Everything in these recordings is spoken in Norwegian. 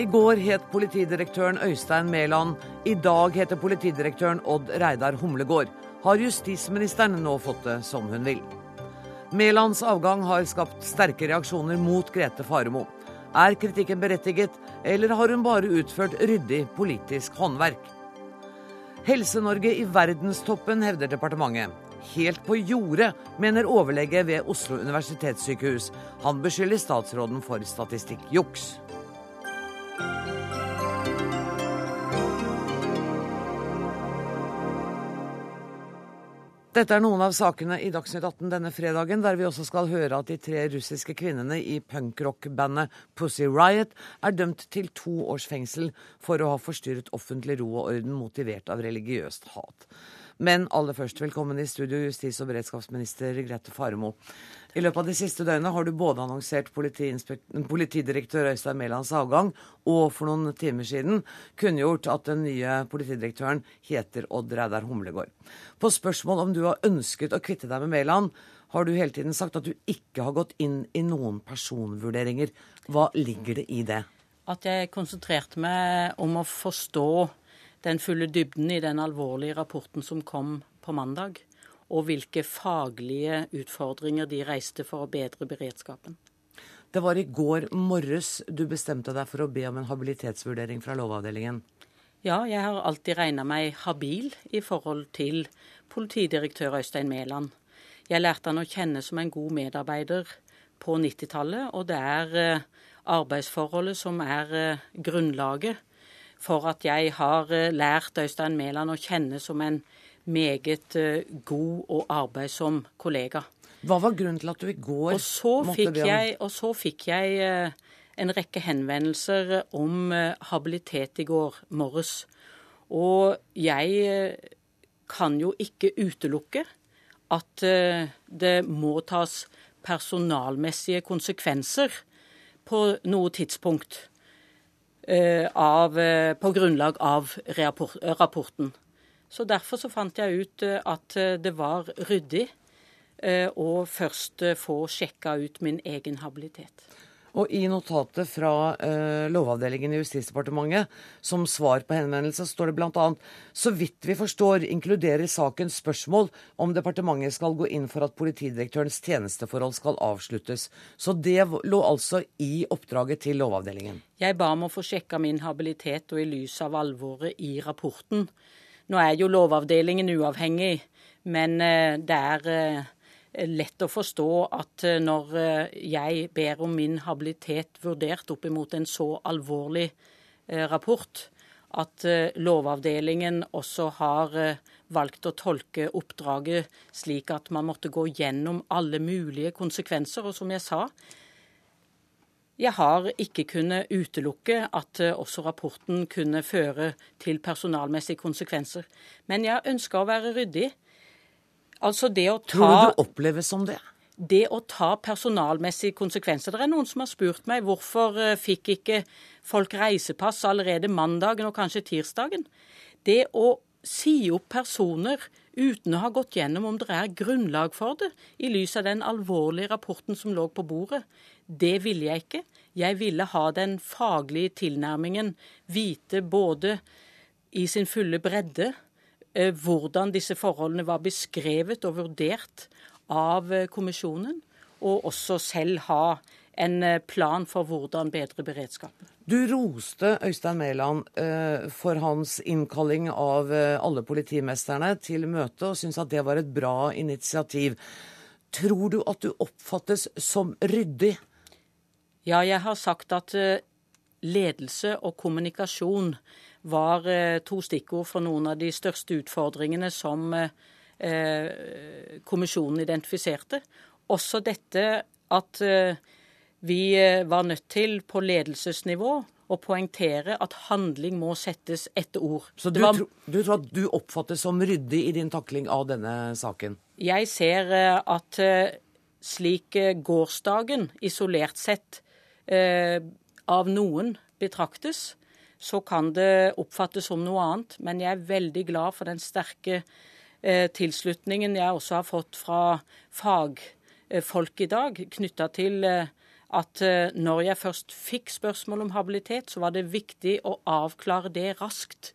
I går het politidirektøren Øystein Mæland. I dag heter politidirektøren Odd Reidar Humlegård. Har justisministeren nå fått det som hun vil? Mælands avgang har skapt sterke reaksjoner mot Grete Faremo. Er kritikken berettiget, eller har hun bare utført ryddig politisk håndverk? Helse-Norge i verdenstoppen, hevder departementet. Helt på jordet, mener overlege ved Oslo universitetssykehus. Han beskylder statsråden for statistikkjuks. Dette er noen av sakene i Dagsnytt 18 denne fredagen, der vi også skal høre at de tre russiske kvinnene i punkrockbandet Pussy Riot er dømt til to års fengsel for å ha forstyrret offentlig ro og orden motivert av religiøst hat. Men aller først, velkommen i studio, justis- og beredskapsminister Grete Faremo. I løpet av de siste døgnene har du både annonsert politidirektør Øystein Mælands avgang, og for noen timer siden kunngjort at den nye politidirektøren heter Odd Reidar Humlegård. På spørsmål om du har ønsket å kvitte deg med Mæland, har du hele tiden sagt at du ikke har gått inn i noen personvurderinger. Hva ligger det i det? At jeg konsentrerte meg om å forstå den fulle dybden i den alvorlige rapporten som kom på mandag, og hvilke faglige utfordringer de reiste for å bedre beredskapen. Det var i går morges du bestemte deg for å be om en habilitetsvurdering fra Lovavdelingen. Ja, jeg har alltid regna meg habil i forhold til politidirektør Øystein Mæland. Jeg lærte han å kjenne som en god medarbeider på 90-tallet, og det er eh, arbeidsforholdet som er eh, grunnlaget for at jeg har eh, lært Øystein Mæland å kjenne som en meget eh, god og arbeidsom kollega. Hva var grunnen til at du i går måtte be om Og så fikk jeg eh, en rekke henvendelser om habilitet i går morges. Og jeg kan jo ikke utelukke at det må tas personalmessige konsekvenser på noe tidspunkt. Eh, av, eh, på grunnlag av rapporten. Så Derfor så fant jeg ut eh, at det var ryddig å først få sjekka ut min egen habilitet. Og i notatet fra eh, Lovavdelingen i Justisdepartementet som svar på henvendelse, står det bl.a.: Så vidt vi forstår, inkluderer saken spørsmål om departementet skal gå inn for at politidirektørens tjenesteforhold skal avsluttes. Så det lå altså i oppdraget til Lovavdelingen? Jeg ba om å få sjekka min habilitet, og i lys av alvoret i rapporten. Nå er jo Lovavdelingen uavhengig, men eh, det er eh, lett å forstå at eh, når eh, jeg ber om min habilitet vurdert opp imot en så alvorlig eh, rapport, at Lovavdelingen også har valgt å tolke oppdraget slik at man måtte gå gjennom alle mulige konsekvenser. Og som jeg sa, jeg har ikke kunnet utelukke at også rapporten kunne føre til personalmessige konsekvenser. Men jeg ønsker å være ryddig. Altså det å ta Tror du det oppleves som det? Det å ta personalmessige konsekvenser. Det er noen som har spurt meg hvorfor eh, fikk ikke folk reisepass allerede mandagen og kanskje tirsdagen. Det å si opp personer uten å ha gått gjennom om det er grunnlag for det, i lys av den alvorlige rapporten som lå på bordet, det ville jeg ikke. Jeg ville ha den faglige tilnærmingen, vite både i sin fulle bredde hvordan disse forholdene var beskrevet og vurdert av eh, kommisjonen, og også selv ha en eh, plan for hvordan bedre beredskapen. Du roste Øystein Mæland for hans innkalling av alle politimesterne til møte, og syntes at det var et bra initiativ. Tror du at du oppfattes som ryddig? Ja, jeg har sagt at ledelse og kommunikasjon var eh, to stikkord for noen av de største utfordringene som eh, kommisjonen identifiserte. Også dette at eh, vi var nødt til på ledelsesnivå å poengtere at handling må settes etter ord. Så du, var... tro, du, tror at du oppfattes som ryddig i din takling av denne saken? Jeg ser at slik gårsdagen isolert sett av noen betraktes, så kan det oppfattes som noe annet. Men jeg er veldig glad for den sterke eh, tilslutningen jeg også har fått fra fagfolk i dag knytta til at når jeg først fikk spørsmål om habilitet, så var det viktig å avklare det raskt.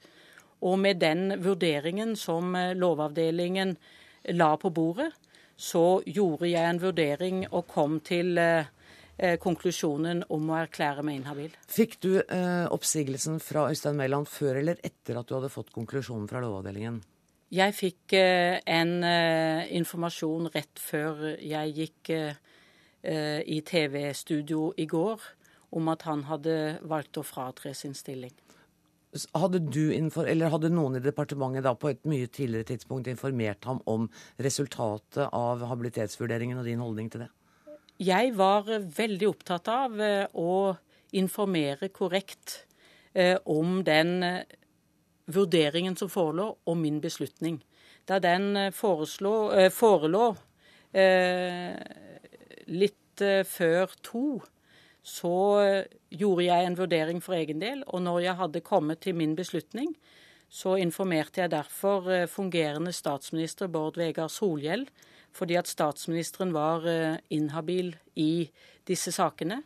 Og med den vurderingen som Lovavdelingen la på bordet, så gjorde jeg en vurdering og kom til Eh, konklusjonen om å erklære meg inhabil. Fikk du eh, oppsigelsen fra Øystein Mæland før eller etter at du hadde fått konklusjonen fra Lovavdelingen? Jeg fikk eh, en eh, informasjon rett før jeg gikk eh, eh, i TV-studio i går om at han hadde valgt å fratre sin stilling. Hadde, du eller hadde noen i departementet da på et mye tidligere tidspunkt informert ham om resultatet av habilitetsvurderingen og din holdning til det? Jeg var veldig opptatt av eh, å informere korrekt eh, om den eh, vurderingen som forelå, og min beslutning. Da den foreslå, forelå litt før to, så gjorde jeg en vurdering for egen del. Og når jeg hadde kommet til min beslutning, så informerte jeg derfor fungerende statsminister Bård Vegar Solhjell fordi at statsministeren var eh, inhabil i disse sakene.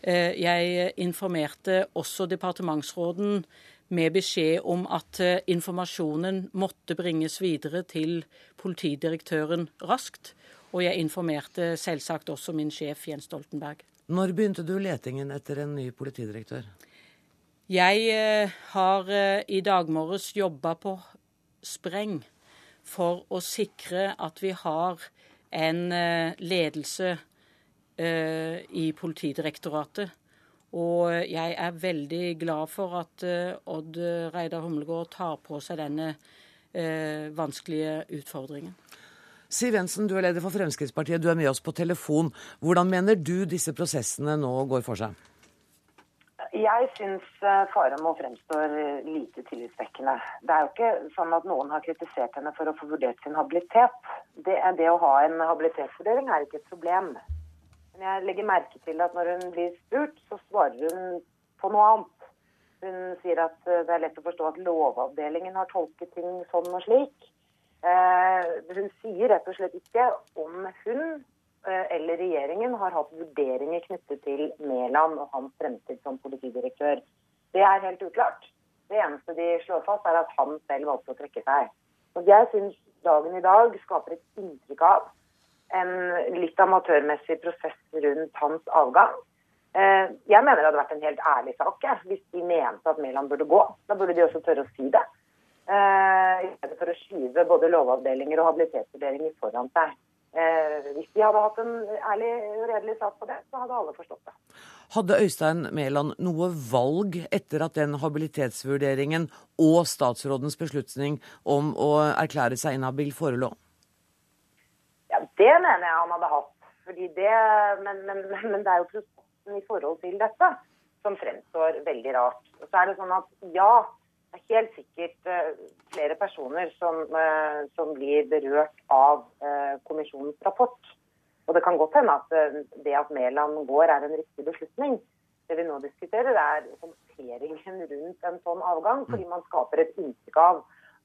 Eh, jeg informerte også departementsråden med beskjed om at eh, informasjonen måtte bringes videre til politidirektøren raskt. Og jeg informerte selvsagt også min sjef Jens Stoltenberg. Når begynte du letingen etter en ny politidirektør? Jeg har i dag morges jobba på spreng for å sikre at vi har en eh, ledelse eh, i Politidirektoratet. Og jeg er veldig glad for at eh, Odd Reidar Humlegård tar på seg denne vanskelige utfordringen. Siv Jensen, du er leder for Fremskrittspartiet. Du er med oss på telefon. Hvordan mener du disse prosessene nå går for seg? Jeg syns eh, Faremo fremstår lite tillitsvekkende. Det er jo ikke sånn at noen har kritisert henne for å få vurdert sin habilitet. Det, det å ha en habilitetsvurdering er ikke et problem. Men jeg legger merke til at når hun blir spurt, så svarer hun på noe annet. Hun sier at eh, det er lett å forstå at Lovavdelingen har tolket ting sånn og slik. Eh, hun sier rett og slett ikke om hun Eh, eller regjeringen har hatt vurderinger knyttet til Mæland og hans fremtid som politidirektør. Det er helt uklart. Det eneste de slår fast, er at han selv valgte å trekke seg. Og Jeg syns dagen i dag skaper et inntrykk av en litt amatørmessig prosess rundt hans avgang. Eh, jeg mener det hadde vært en helt ærlig sak hvis de mente at Mæland burde gå. Da burde de også tørre å si det. Eh, I stedet for å skyve både lovavdelinger og habilitetsvurderinger foran seg. Eh, hvis de hadde hatt en ærlig og redelig sak på det, så hadde alle forstått det. Hadde Øystein Mæland noe valg etter at den habilitetsvurderingen og statsrådens beslutning om å erklære seg inhabil forelå? Ja, det mener jeg han hadde hatt. Det, men, men, men, det er jo prosessen i forhold til dette som fremstår veldig rart. Og så er det sånn at ja, det er helt sikkert uh, flere personer som, uh, som, blir berørt av uh, kommisjonens rapport. Og det kan godt hende at det at Mæland går, er en riktig beslutning. Det vi nå diskuterer, er håndteringen rundt en sånn avgang, fordi man skaper et inntrykk av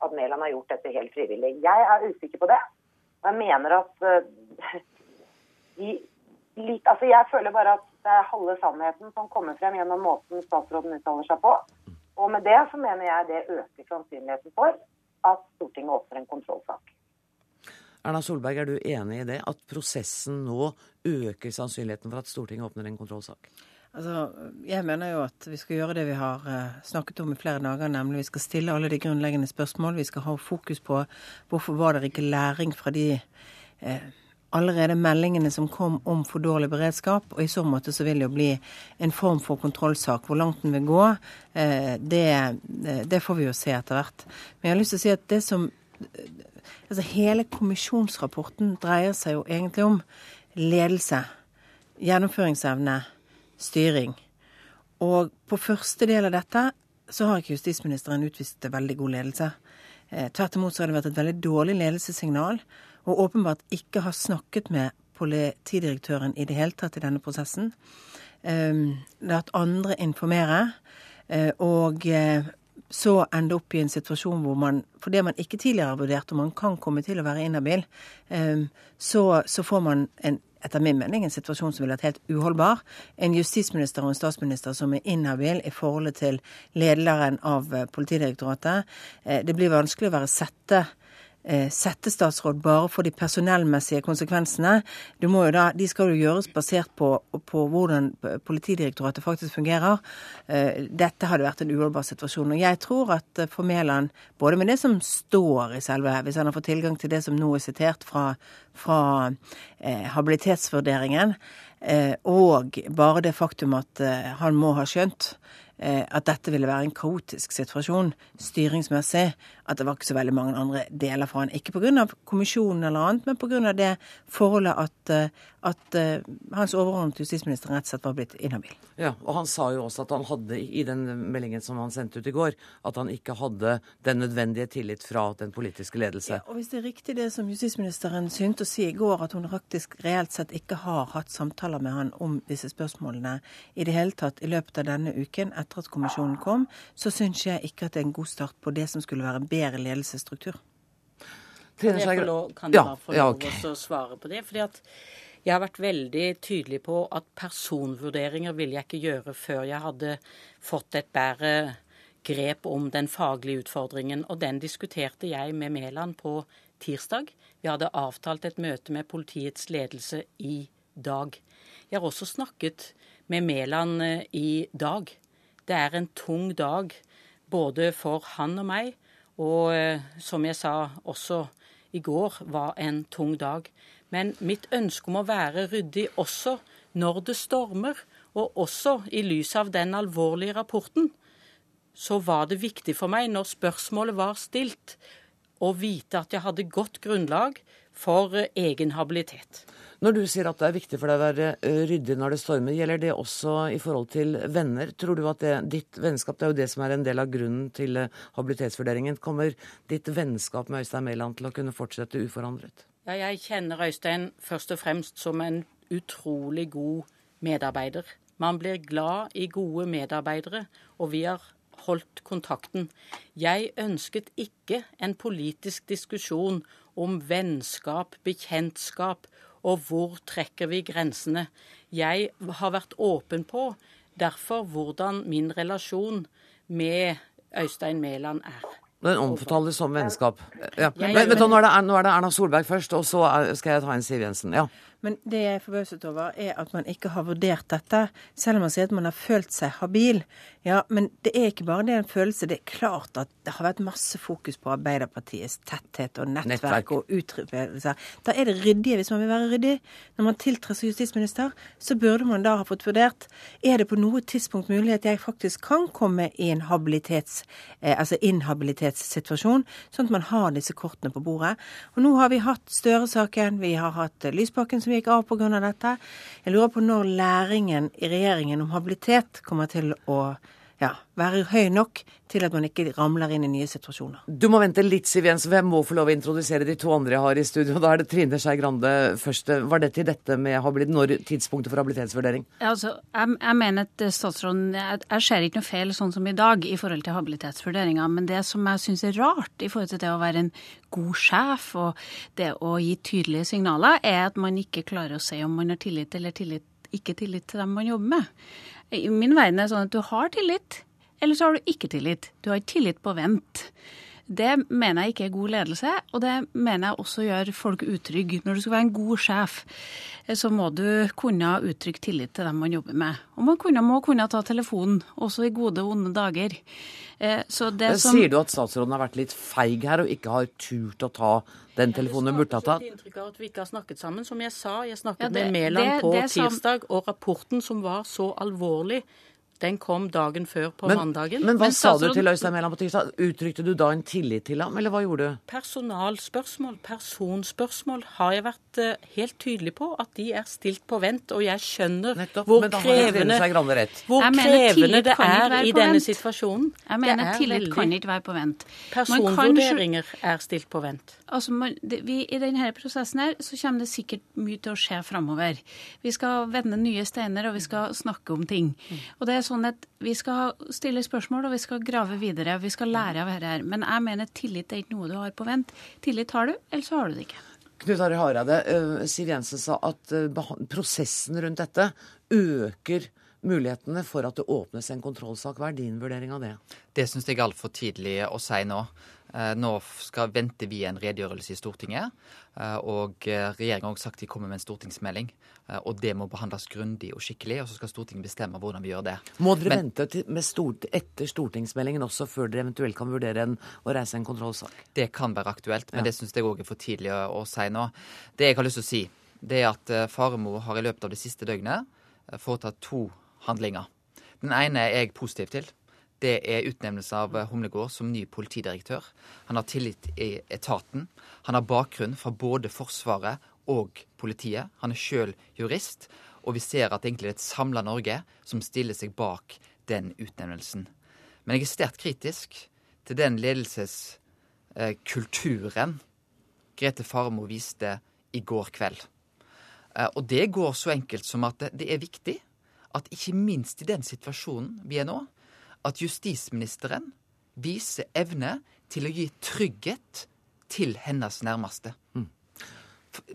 at Mæland har gjort dette helt frivillig. Jeg er usikker på det. Og jeg mener at de, litt, altså Jeg føler bare at det er halve sannheten som kommer frem gjennom måten statsråden uttaler seg på. Og med det så mener jeg det øker sannsynligheten for at Stortinget åpner en kontrollsak. Erna Solberg, er du enig i det? At prosessen nå øker sannsynligheten for at Stortinget åpner en kontrollsak? Altså, jeg mener jo at vi skal gjøre det vi har uh, snakket om i flere dager, nemlig vi skal stille alle de grunnleggende spørsmål. Vi skal ha fokus på hvorfor var det ikke læring fra de uh, allerede meldingene som kom om for dårlig beredskap. Og i så måte så vil det jo bli en form for kontrollsak. Hvor langt den vil gå, eh, det, eh, det får vi jo se etter hvert. Men jeg har lyst til å si at det som Altså hele kommisjonsrapporten dreier seg jo egentlig om ledelse, gjennomføringsevne, styring. Og på første del av dette så har ikke justisministeren utvist veldig god ledelse. Eh, tvert imot så har det vært et veldig dårlig ledelsessignal og åpenbart ikke har snakket med politidirektøren i det hele tatt i denne prosessen. Ehm, latt andre informere. Eh, og eh, så ende opp i en situasjon hvor man, fordi man ikke tidligere har vurdert om man kan komme til å være inhabil, ehm, så, så får man en etter min mening en situasjon som ville vært helt uholdbar. En justisminister og en statsminister som er inhabil i forholdet til lederen av eh, Politidirektoratet. Det blir vanskelig å være sette settestatsråd bare for de personellmessige konsekvensene. Da, de skal jo gjøres basert på, på, hvordan Politidirektoratet faktisk fungerer. Eh, dette hadde vært en uholdbar situasjon. Og jeg tror at eh, for Mæland, både med det som står i selve, hvis han har fått tilgang til det som nå er sitert fra, fra eh, habilitetsvurderingen, eh, og bare det faktum at eh, han må ha skjønt at dette ville være en kaotisk situasjon styringsmessig, at det var ikke så veldig mange andre deler for han. Ikke pga. kommisjonen eller annet, men pga. det forholdet at, eh, at uh, hans overordnede justisminister rett og slett var blitt inhabil. Ja, og han sa jo også at han hadde i den meldingen som han sendte ut i går, at han ikke hadde den nødvendige tillit fra den politiske ledelse. Ja, og Hvis det er riktig det som justisministeren syntes å si i går, at hun faktisk reelt sett ikke har hatt samtaler med han om disse spørsmålene i det hele tatt i løpet av denne uken etter at kommisjonen kom, så syns jeg ikke at det er en god start på det som skulle være en bedre ledelsesstruktur. Kan jeg, lov, kan jeg bare få lov ja, okay. å svare på det? Fordi at jeg har vært veldig tydelig på at personvurderinger ville jeg ikke gjøre før jeg hadde fått et bedre grep om den faglige utfordringen. Og den diskuterte jeg med Mæland på tirsdag. Vi hadde avtalt et møte med politiets ledelse i dag. Jeg har også snakket med Mæland eh, i dag. Det er en tung dag både for han og meg og eh, som jeg sa også i går, var en tung dag. Men mitt ønske om å være ryddig også når det stormer, og også i lys av den alvorlige rapporten, så var det viktig for meg, når spørsmålet var stilt, å vite at jeg hadde godt grunnlag for eh, egen habilitet. Når du sier at det er viktig for deg å være ryddig når det stormer, gjelder det også i forhold til venner? Tror du at det, ditt vennskap, det er jo det som er en del av grunnen til habilitetsvurderingen, kommer ditt vennskap med Øystein Mæland til å kunne fortsette uforandret? Ja, jeg kjenner Øystein først og fremst som en utrolig god medarbeider. Man blir glad i gode medarbeidere, og vi har holdt kontakten. Jeg ønsket ikke en politisk diskusjon om vennskap, bekjentskap og hvor trekker vi grensene? Jeg har vært åpen på derfor hvordan min relasjon med Øystein Mæland er. Den omtales som vennskap. Ja. Men, men, er nå er det Erna Solberg først, og så skal jeg ta inn Siv Jensen. Ja. Men det jeg er forbauset over, er at man ikke har vurdert dette, selv om man sier at man har følt seg habil. Ja, men det er ikke bare det en følelse. Det er klart at det har vært masse fokus på Arbeiderpartiets tetthet og nettverk, nettverk. og utrydelser. Da er det ryddige, hvis man vil være ryddig. Når man tiltrer som justisminister, så burde man da ha fått vurdert er det på noe tidspunkt mulig at jeg faktisk kan komme i en habilitets, eh, altså inhabilitetssituasjon, sånn at man har disse kortene på bordet. Og nå har vi hatt Støre-saken, vi har hatt Lysbakken som gikk av pga. dette. Jeg lurer på når læringen i regjeringen om habilitet kommer til å ja, være høy nok til at man ikke ramler inn i nye situasjoner. Du må vente litt, Siv Jensen, for jeg må få lov å introdusere de to andre jeg har i studio. Da er det Trine Skei Grande først. Var det til dette med habilit, når tidspunktet for habilitetsvurdering? Altså, jeg, jeg, mener at statsråden Jeg, jeg ser ikke noe feil sånn som i dag i forhold til habilitetsvurderinga, men det som jeg syns er rart i forhold til det å være en god sjef og det å gi tydelige signaler, er at man ikke klarer å si om man har tillit eller tillit, ikke tillit til dem man jobber med. I min verden er det sånn at du har tillit, eller så har du ikke tillit. Du har tillit på vent. Det mener jeg ikke er god ledelse, og det mener jeg også gjør folk utrygge. Når du skal være en god sjef, så må du kunne uttrykke tillit til dem man jobber med. Og man kunne, må kunne ta telefonen, også i gode og onde dager. Eh, Men Sier du at statsråden har vært litt feig her, og ikke har turt å ta den telefonen hun burde ha tatt? Jeg har inntrykk av at vi ikke har snakket sammen. Som jeg sa, jeg snakket ja, det, med Mæland på tirsdag, og rapporten som var så alvorlig den kom dagen før på men, mandagen. Men hva men, sa du til Øystein Mæland på tirsdag? Uttrykte du da en tillit til ham, eller hva gjorde du? Personalspørsmål, personspørsmål har jeg vært uh, helt tydelig på at de er stilt på vent. Og jeg skjønner Nettopp, hvor krevende, hvor krevende det er i denne situasjonen. Jeg mener tillit veldig... kan ikke være på vent. Personvurderinger er stilt på vent. Altså, man, det, vi, I denne prosessen her så kommer det sikkert mye til å skje framover. Vi skal vende nye steiner, og vi skal snakke om ting. Mm. Og det er sånn at Vi skal stille spørsmål og vi skal grave videre. Vi skal lære av dette. Men jeg mener tillit er ikke noe du har på vent. Tillit har du, eller så har du det ikke. Knut Arild Hareide, uh, Siv Jensen sa at uh, prosessen rundt dette øker mulighetene for at det åpnes en kontrollsak. Hva er din vurdering av det? Det syns jeg er altfor tidlig å si nå. Eh, nå skal, venter vi en redegjørelse i Stortinget. Eh, og eh, regjeringa har også sagt de kommer med en stortingsmelding. Og det må behandles grundig og skikkelig, og så skal Stortinget bestemme hvordan vi gjør det. Må dere Men, vente stort, etter stortingsmeldingen også, før dere eventuelt kan vurdere en, å reise en kontrollsak? Det kan være aktuelt, men ja. det syns jeg òg er for tidlig å, å, si nå. Det jeg har lyst til å si, det er at Faremo har i løpet av det siste døgnet foretatt to handlinger. Den ene er jeg positiv til det er utnevnelse av eh, Humlegård som ny politidirektør. Han har tillit i etaten. Han har bakgrunn fra både Forsvaret og politiet. Han er sjøl jurist, og vi ser at egentlig det er et samla Norge som stiller seg bak den utnevnelsen. Men jeg er sterkt kritisk til den ledelseskulturen Grete Farmo viste i går kveld. Eh, og det går så enkelt som at det er viktig at ikke minst i den situasjonen vi er nå, at justisministeren viser evne til å gi trygghet til hennes nærmeste. Mm.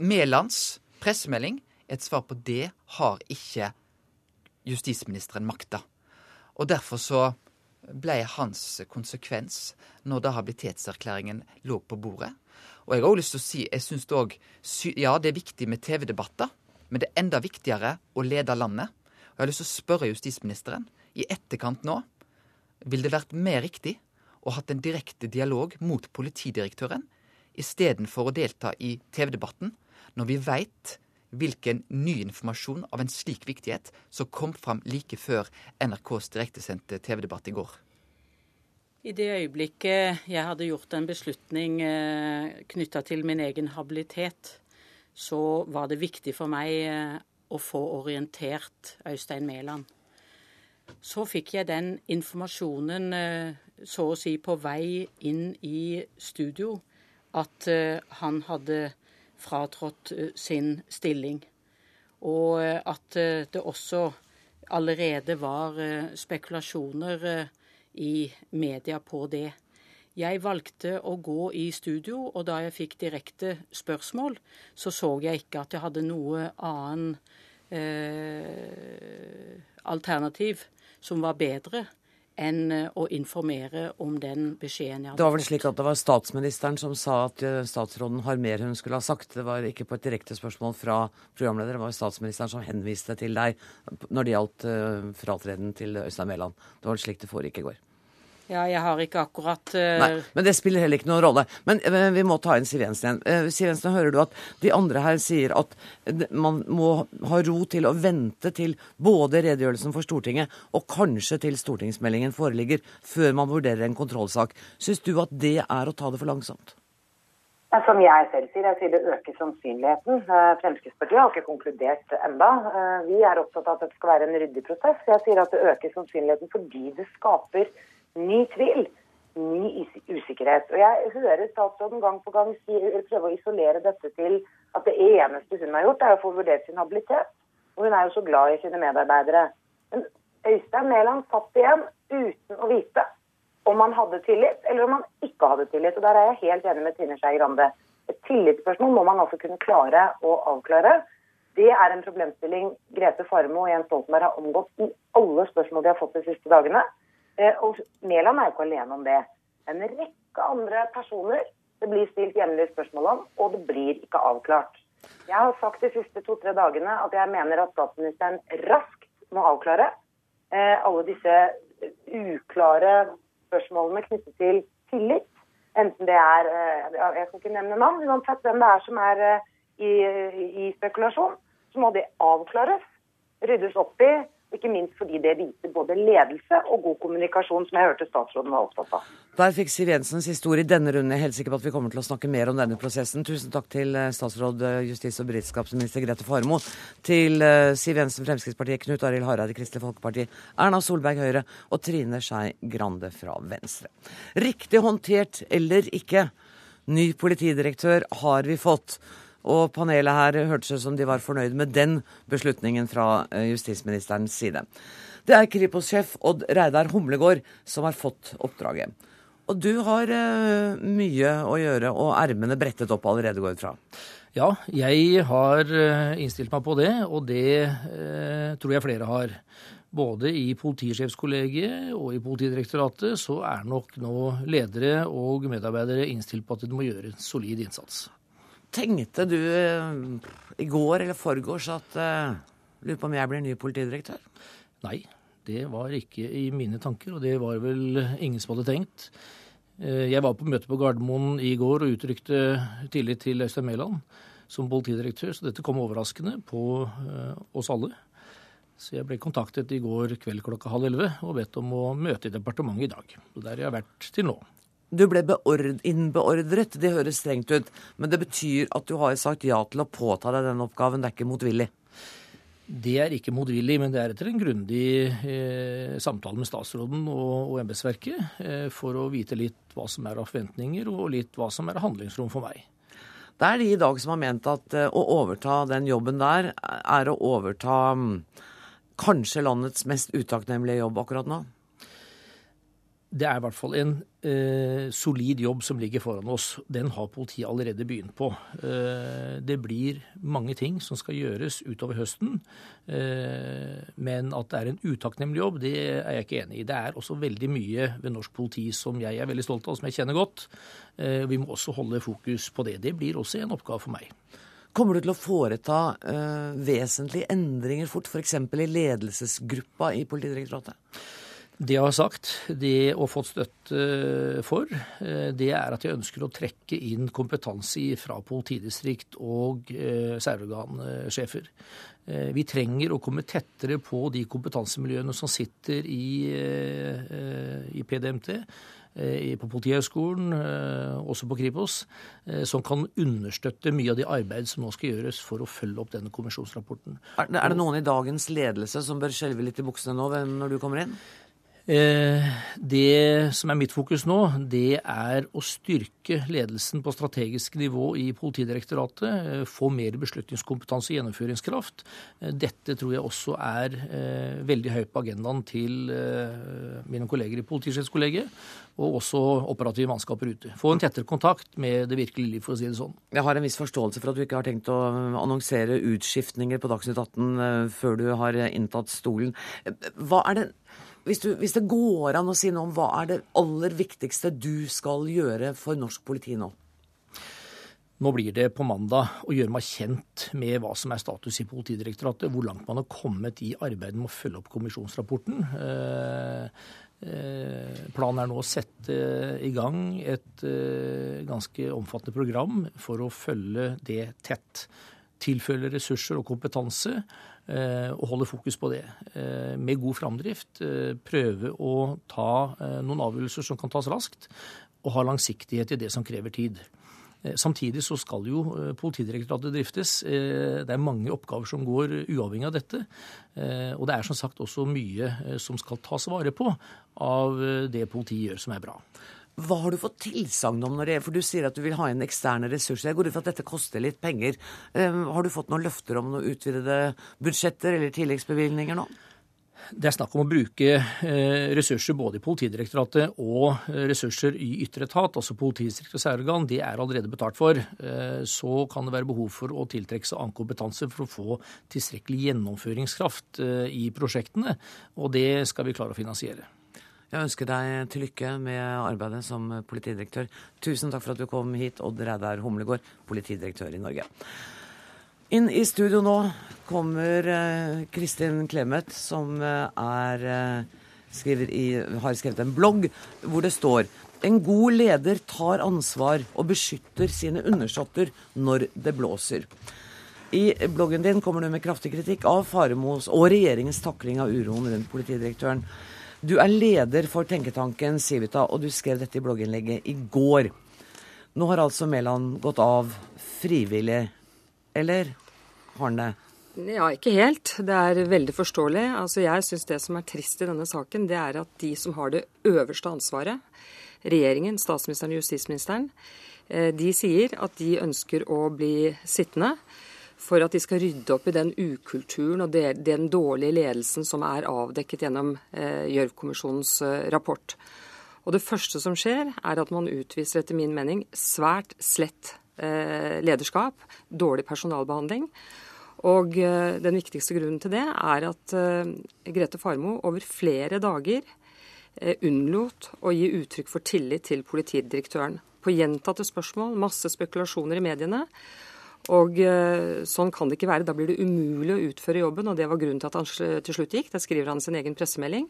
Mælands pressemelding er et svar på det har ikke justisministeren makta. Og derfor så ble hans konsekvens når da habilitetserklæringen lå på bordet. Og jeg har også lyst til å si, jeg synes òg Ja, det er viktig med TV-debatter, men det er enda viktigere å lede landet. Og jeg har lyst til å spørre justisministeren i etterkant nå ville det vært mer riktig å hatt en direkte dialog mot politidirektøren istedenfor å delta i TV-debatten, når vi veit hvilken ny informasjon av en slik viktighet som kom fram like før NRKs direktesendte TV-debatt i går. I det øyeblikket jeg hadde gjort en beslutning eh, knytta til min egen habilitet, så var det viktig for meg eh, å få orientert Øystein Mæland. Så fikk jeg den informasjonen eh, så å si på vei inn i studio at eh, han hadde fratrådt eh, sin stilling. Og at det også allerede var spekulasjoner i media på det. Jeg valgte å gå i studio, og da jeg fikk direkte spørsmål, så så jeg ikke at jeg hadde noe annen eh, alternativ som var bedre enn eh, å informere om den beskjeden jeg hadde Det var vel slik at det var statsministeren som sa at eh, statsråden har mer hun skulle ha sagt. Det var ikke på et direkte spørsmål fra programleder, det var statsministeren som henviste til deg når det gjaldt uh, fratreden til Øystein Mæland. Det var slik det foregikk i går. Ja, jeg har ikke akkurat uh... Nei, Men det spiller heller ikke noen rolle. Men uh, vi må ta inn Siv Jensen igjen. Uh, Siv Jensen, hører du at de andre her sier at man må ha ro til å vente til både redegjørelsen for Stortinget og kanskje til stortingsmeldingen foreligger, før man vurderer en kontrollsak. Syns du at det er å ta det for langsomt? Som jeg selv sier, jeg sier det øker sannsynligheten. Fremskrittspartiet har ikke konkludert enda. Vi er opptatt av at det skal være en ryddig prosess. Jeg sier at det øker sannsynligheten fordi det skaper ny tvil, ny usikkerhet. Og Jeg hører statsråden gang på gang prøve å isolere dette til at det eneste hun har gjort, er å få vurdert sin habilitet. Og hun er jo så glad i sine medarbeidere. Men Øystein Mæland satt igjen uten å vite om han hadde tillit, eller om han ikke hadde tillit. Og Der er jeg helt enig med Trine Skei Grande. Et tillitsspørsmål må man altså kunne klare å avklare. Det er en problemstilling Grete Farmo og Jens Stoltenberg har omgått i alle spørsmål de har fått de siste dagene. Eh, og Mæland er jo ikke alene om det. En rekke andre personer det blir stilt jevnlig spørsmål om, og det blir ikke avklart. Jeg har sagt de siste to-tre dagene at jeg mener at statsministeren raskt må avklare eh, alle disse uklare spørsmålene knyttet til tillit. Enten det er eh, Jeg skal ikke nevne navn, uansett hvem det er som er i, i spekulasjon, så må det avklares, ryddes opp i ikke minst fordi det viser både ledelse og god kommunikasjon, som jeg hørte statsråden var opptatt av. Der fikk Siv Jensen siste ord i denne er helt sikker på at vi kommer til å snakke mer om denne prosessen. Tusen takk til eh, statsråd eh, justis- og beredskapsminister Grete Farmo. Til eh, Siv Jensen, Fremskrittspartiet, Knut Arild Hareide, Kristelig Folkeparti, Erna Solberg, Høyre og Trine Skei Grande fra Venstre. Riktig håndtert eller ikke, ny politidirektør har vi fått. Og panelet her hørtes ut som de var fornøyd med den beslutningen fra eh, justisministerens side. Det er Kripos-sjef Odd Reidar Humlegård som har fått oppdraget. Og du har uh, mye å gjøre og ermene brettet opp allerede, går fra. Ja, jeg har eh, innstilt meg på det, og det eh, tror jeg flere har. Både i politisjefskollegiet og i Politidirektoratet så er nok nå ledere og medarbeidere innstilt på at de må gjøre en solid innsats. Tenkte du eh, i går eller forgårs at uh, Lurer på om jeg blir ny politidirektør? Nei, det var ikke i mine tanker, og det var vel ingen som hadde tenkt. Eh, jeg var på møte på Gardermoen i går og uttrykte tillit til Øystein Mæland som politidirektør, så dette kom overraskende på oss alle. Så jeg ble kontaktet i går kveld klokka halv elleve og bedt om å møte i departementet i dag. Og der jeg har vært til nå. Du ble innbeordret, det høres strengt ut, men det betyr at du har sagt ja til å påta deg den oppgaven, det er ikke motvillig? Det er ikke motvillig, men det er etter en grundig eh, samtale med statsråden og, og embetsverket eh, for å vite litt hva som er av forventninger, og litt hva som er av handlingsrom for meg. Det er de i dag som har ment at eh, å overta den jobben der er å overta mm, kanskje landets mest utakknemlige jobb akkurat nå? Det er i hvert fall en eh, solid jobb som ligger foran oss. Den har politiet allerede begynt på. Eh, det blir mange ting som skal gjøres utover høsten. Eh, men at det er en utakknemlig jobb, det er jeg ikke enig i. Det er også veldig mye ved norsk politi som jeg er veldig stolt av, og som jeg kjenner godt. Eh, vi må også holde fokus på det. Det blir også en oppgave for meg. Kommer du til å foreta eh, vesentlige endringer fort, f.eks. i ledelsesgruppa i Politidirektoratet? Det jeg har sagt, det og fått støtte for, eh, det er at jeg ønsker å trekke inn kompetanse fra politidistrikt og eh, særorgansjefer. Eh, vi trenger å komme tettere på de kompetansemiljøene som sitter i, i PDMT, på Politihøgskolen, også på Kripos, som kan understøtte mye av det arbeid som nå skal gjøres for å følge opp denne kommisjonsrapporten. Er det noen i dagens ledelse som bør skjelve litt i buksene nå når du kommer inn? Eh, det som er mitt fokus nå, det er å styrke ledelsen på strategisk nivå i Politidirektoratet. Eh, få mer beslutningskompetanse og gjennomføringskraft. Eh, dette tror jeg også er veldig høyt på agendaen til mine kolleger i Politisjefskollegiet, og også operative mannskaper ute. Få en tettere kontakt med det virkelige liv, for å si det sånn. Jeg har en viss forståelse for at du ikke har tenkt å annonsere utskiftninger på Dagsnytt 18 før du har inntatt stolen. Hva er det hvis, du, hvis, det går an å si noe om hva er det aller viktigste du skal gjøre for norsk politi nå? Nå blir det på mandag å gjøre meg kjent med hva som er status i Politidirektoratet. Hvor langt man har kommet i arbeidet med å følge opp kommisjonsrapporten. Eh, eh, planen er nå å sette i gang et eh, ganske omfattende program for å følge det tett. Tilfølge ressurser og kompetanse Eh, og holde fokus på det. Eh, med god framdrift eh, prøve å ta noen avgjørelser som kan tas raskt, og ha langsiktighet i det som krever tid. Samtidig så skal jo Politidirektoratet driftes. Det er mange oppgaver som går uavhengig av dette. Og det er som sagt også mye som skal tas vare på av det politiet gjør som er bra. Hva har du fått tilsagn om når det er For du sier at du vil ha inn eksterne ressurser. Jeg går ut fra at dette koster litt penger. Um, har du fått noen løfter om noen utvidede budsjetter eller tilleggsbevilgninger nå? Det er snakk om å bruke eh, ressurser både i Politidirektoratet og eh, ressurser i ytre etat, altså politidistrikt og særorgan. Det er allerede betalt for. Eh, så kan det være behov for å tiltrekke seg annen kompetanse for å få tilstrekkelig gjennomføringskraft i prosjektene, og det skal vi klare å finansiere. Jeg ønsker deg til lykke med arbeidet som politidirektør. Tusen takk for at du kom hit, Odd Reidar Humlegård, politidirektør i Norge. Inn i studio nå kommer eh, Kristin Clemet, som eh, er, eh, i, har skrevet en blogg hvor det står en god leder tar ansvar og beskytter sine undersåtter når det blåser. I bloggen din kommer du med kraftig kritikk av Faremos og regjeringens takling av uroen rundt politidirektøren. Du er leder for tenketanken Civita, og du skrev dette i blogginnlegget i går. Nå har altså Mæland gått av frivillig, eller har han det? Ja, ikke helt. Det er veldig forståelig. Altså, jeg syns det som er trist i denne saken, det er at de som har det øverste ansvaret, regjeringen, statsministeren og justisministeren, eh, de sier at de ønsker å bli sittende for at de skal rydde opp i den ukulturen og den dårlige ledelsen som er avdekket gjennom eh, Gjørv-kommisjonens eh, rapport. Og Det første som skjer, er at man utviser etter min mening svært slett eh, lederskap, dårlig personalbehandling. Og den viktigste grunnen til det er at Grete Farmo over flere dager unnlot å gi uttrykk for tillit til politidirektøren. På gjentatte spørsmål, masse spekulasjoner i mediene. Og sånn kan det ikke være. Da blir det umulig å utføre jobben, og det var grunnen til at han til slutt gikk. Det skriver han i sin egen pressemelding.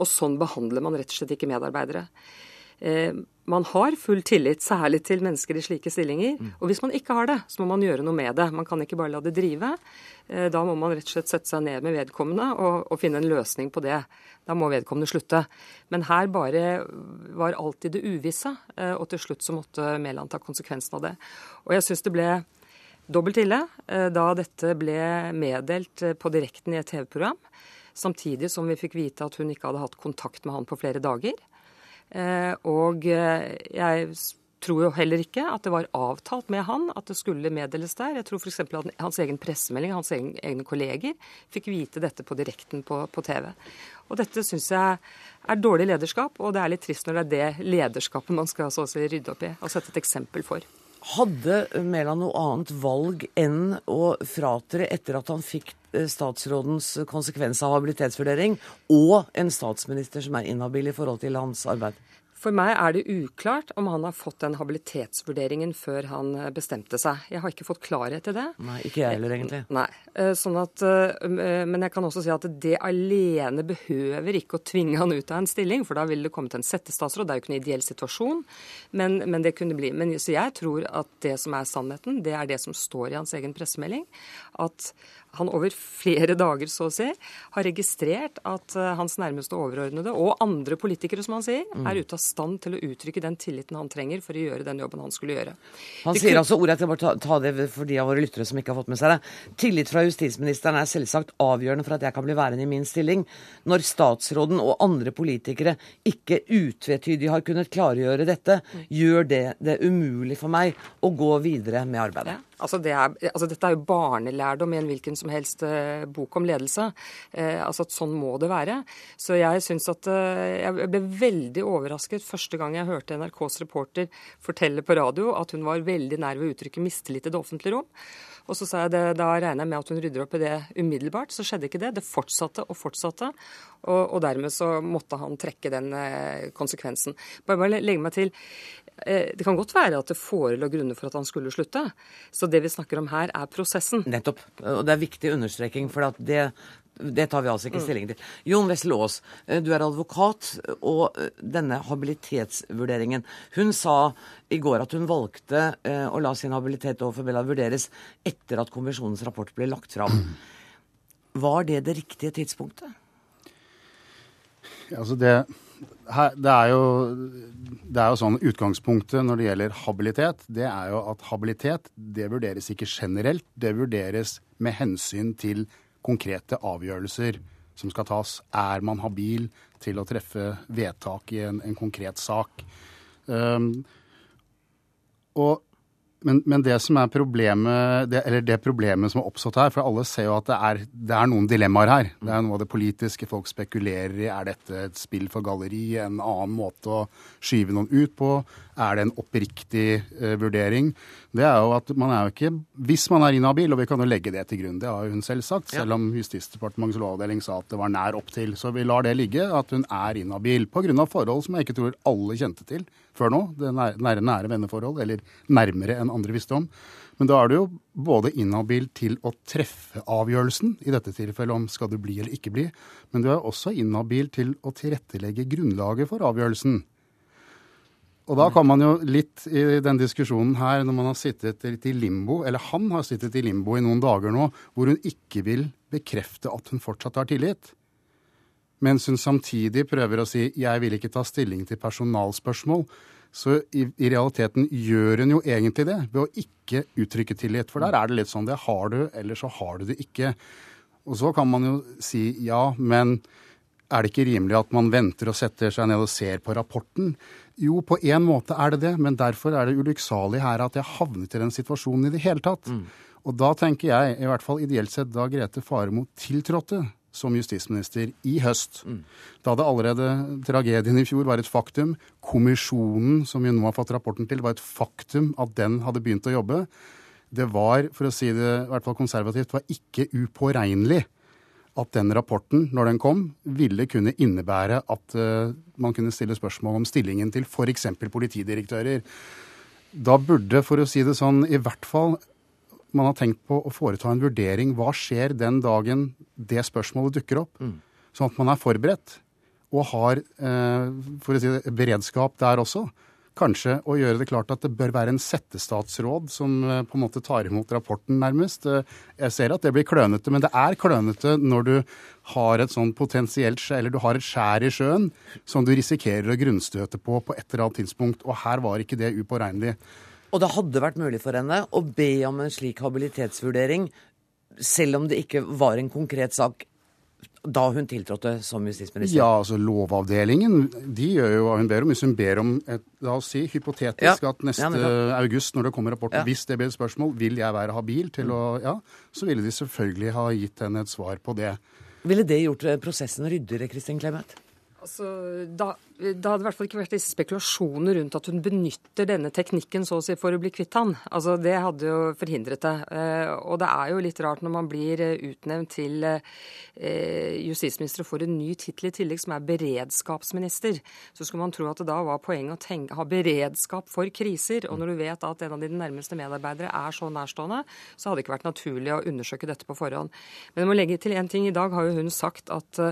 Og sånn behandler man rett og slett ikke medarbeidere. Eh, man har full tillit, særlig til mennesker i slike stillinger. Mm. Og hvis man ikke har det, så må man gjøre noe med det. Man kan ikke bare la det drive. Eh, da må man rett og slett sette seg ned med vedkommende og, og finne en løsning på det. Da må vedkommende slutte. Men her bare var alltid det uvisse, eh, og til slutt så måtte Mæland ta konsekvensen av det. Og jeg syns det ble dobbelt ille da dette ble meddelt på direkten i et TV-program. Samtidig som vi fikk vite at hun ikke hadde hatt kontakt med han på flere dager. Eh, og eh, jeg tror jo heller ikke at det var avtalt med han at det skulle meddeles der. Jeg tror f.eks. at hans egen pressemelding, hans egne kolleger, fikk vite dette på direkten på, på TV. Og dette syns jeg er dårlig lederskap, og det er litt trist når det er det lederskapet man skal så å si rydde opp i og sette et eksempel for. Hadde Mæland noe annet valg enn å fratre etter at han fikk eh, statsrådens konsekvens av habilitetsvurdering, og en statsminister som er inhabil i forhold til hans arbeid? For meg er det uklart om han har fått den habilitetsvurderingen før han eh, bestemte seg. Jeg har ikke fått klarhet i det. Nei, Ikke jeg heller, egentlig. Nei. Eh, sånn at, eh, men jeg kan også si at det alene behøver ikke å tvinge han ut av en stilling, for da ville det kommet en settestatsråd. Det er jo ikke en ideell situasjon, men, men det kunne bli. Men, så jeg tror at det som er sannheten, det er det som står i hans egen pressemelding. At han over flere dager så å si, har registrert at uh, hans nærmeste overordnede, og andre politikere, som han sier, mm. er ute av stand til å uttrykke den tilliten han trenger for å gjøre den jobben han skulle gjøre. Han det sier kun... altså ordet, jeg bare ta, ta, det for de av våre lyttere som ikke har fått med seg det. Tillit fra justisministeren er selvsagt avgjørende for at jeg kan bli værende i min stilling. Når statsråden og andre politikere ikke utvetydig har kunnet klargjøre dette, mm. gjør det det umulig for meg å gå videre med arbeidet. Ja. Altså, det er, altså Dette er jo barnelærdom i en hvilken som helst uh, bok om ledelse. Uh, altså at Sånn må det være. Så jeg syns at uh, Jeg ble veldig overrasket første gang jeg hørte NRKs reporter fortelle på radio at hun var veldig nær ved å uttrykke mistillit i det offentlige rom. Og så sa jeg det, da regner jeg med at hun rydder opp i det umiddelbart. Så skjedde ikke det. Det fortsatte og fortsatte. Og, og dermed så måtte han trekke den eh, konsekvensen. Bare, bare legge meg til. Eh, det kan godt være at det forelå grunner for at han skulle slutte. Så det vi snakker om her, er prosessen. Nettopp. Og det er viktig understreking, for det det tar vi altså ikke mm. stilling til. Jon Wessel Aas, eh, du er advokat, og eh, denne habilitetsvurderingen Hun sa i går at hun valgte å la sin habilitet overfor Bella vurderes etter at kommisjonens rapport ble lagt fram. Var det det riktige tidspunktet? Altså det, det, er jo, det er jo sånn Utgangspunktet når det gjelder habilitet, det er jo at habilitet det vurderes ikke generelt. Det vurderes med hensyn til konkrete avgjørelser som skal tas. Er man habil til å treffe vedtak i en, en konkret sak? Um, og men, men, det som er problemet, det, eller det problemet som har oppstått her, for alle ser jo at det er, det er, noen dilemmaer her. Det er noe av det politiske folk spekulerer i. Er dette et spill for galleri? En annen måte å skyve noen ut på? Er det en oppriktig eh, vurdering? Det er jo at man er jo ikke Hvis man er inhabil, og vi kan jo legge det til grunn, det har hun selv sagt, selv om Justisdepartementets lovavdeling sa at det var nær opp til. Så vi lar det ligge, at hun er inhabil. Pga. forhold som jeg ikke tror alle kjente til før nå. Det nære, nære venneforhold, eller nærmere enn andre visste om. Men da er du jo både inhabil til å treffe avgjørelsen, i dette tilfellet om skal du bli eller ikke bli, men du er også inhabil til å tilrettelegge grunnlaget for avgjørelsen. Og da kan man jo litt i den diskusjonen her, når man har sittet litt i limbo, eller han har sittet i limbo i noen dager nå, hvor hun ikke vil bekrefte at hun fortsatt har tillit, mens hun samtidig prøver å si 'jeg vil ikke ta stilling til personalspørsmål', så i, i, realiteten gjør hun jo egentlig det ved å ikke uttrykke tillit. For der er det litt sånn det har du, eller så har du det ikke. Og så kan man jo si ja, men er det ikke rimelig at man venter og setter seg ned og ser på rapporten? Jo, på en måte er det det, men derfor er det ulykksalig her at jeg havnet i den situasjonen i det hele tatt. Mm. Og da tenker jeg, i hvert fall ideelt sett da Grete Faremo tiltrådte som justisminister i høst. Da hadde allerede tragedien i fjor var et faktum. Kommisjonen som vi nå har fått rapporten til, var et faktum at den hadde begynt å jobbe. Det var, for å si det i hvert fall konservativt, var ikke upåregnelig at den rapporten, når den kom, ville kunne innebære at uh, man kunne stille spørsmål om stillingen til f.eks. politidirektører. Da burde, for å si det sånn, i hvert fall man har tenkt på å foreta en vurdering. Hva skjer den dagen det spørsmålet dukker opp? Mm. Sånn at man er forberedt og har uh, for å si det, beredskap der også kanskje å gjøre det klart at det bør være en settestatsråd som eh, på en måte tar imot rapporten, nærmest. Eh, jeg ser at det blir klønete, men det er klønete når du har et sånn potensielt eller du har et skjær i sjøen som du risikerer å grunnstøte på på et eller annet tidspunkt. Og her var ikke det upåregnelig. Og det hadde vært mulig for henne å be om en slik habilitetsvurdering, selv om det ikke var en konkret sak da hun tiltrådte som justisminister? Ja, altså Lovavdelingen de gjør jo hva hun ber om. Hvis hun ber om et, la oss si hypotetisk ja. at neste ja, august, når det kommer rapporten, ja. hvis det blir et spørsmål, vil jeg være habil til mm. å Ja, så ville de selvfølgelig ha gitt henne et svar på det. Ville det gjort prosessen ryddigere, Kristin Clemet? Altså, da, da hadde det i hvert fall ikke vært disse spekulasjoner rundt at hun benytter denne teknikken så å si for å bli kvitt han. Altså, det hadde jo forhindret det. Eh, og det er jo litt rart når man blir eh, utnevnt til eh, justisminister og får en ny tittel i tillegg, som er beredskapsminister. Så skulle man tro at det da var poenget å tenke, ha beredskap for kriser. Og når du vet at en av dine nærmeste medarbeidere er så nærstående, så hadde det ikke vært naturlig å undersøke dette på forhånd. Men jeg må legge til en ting. I dag har jo hun sagt at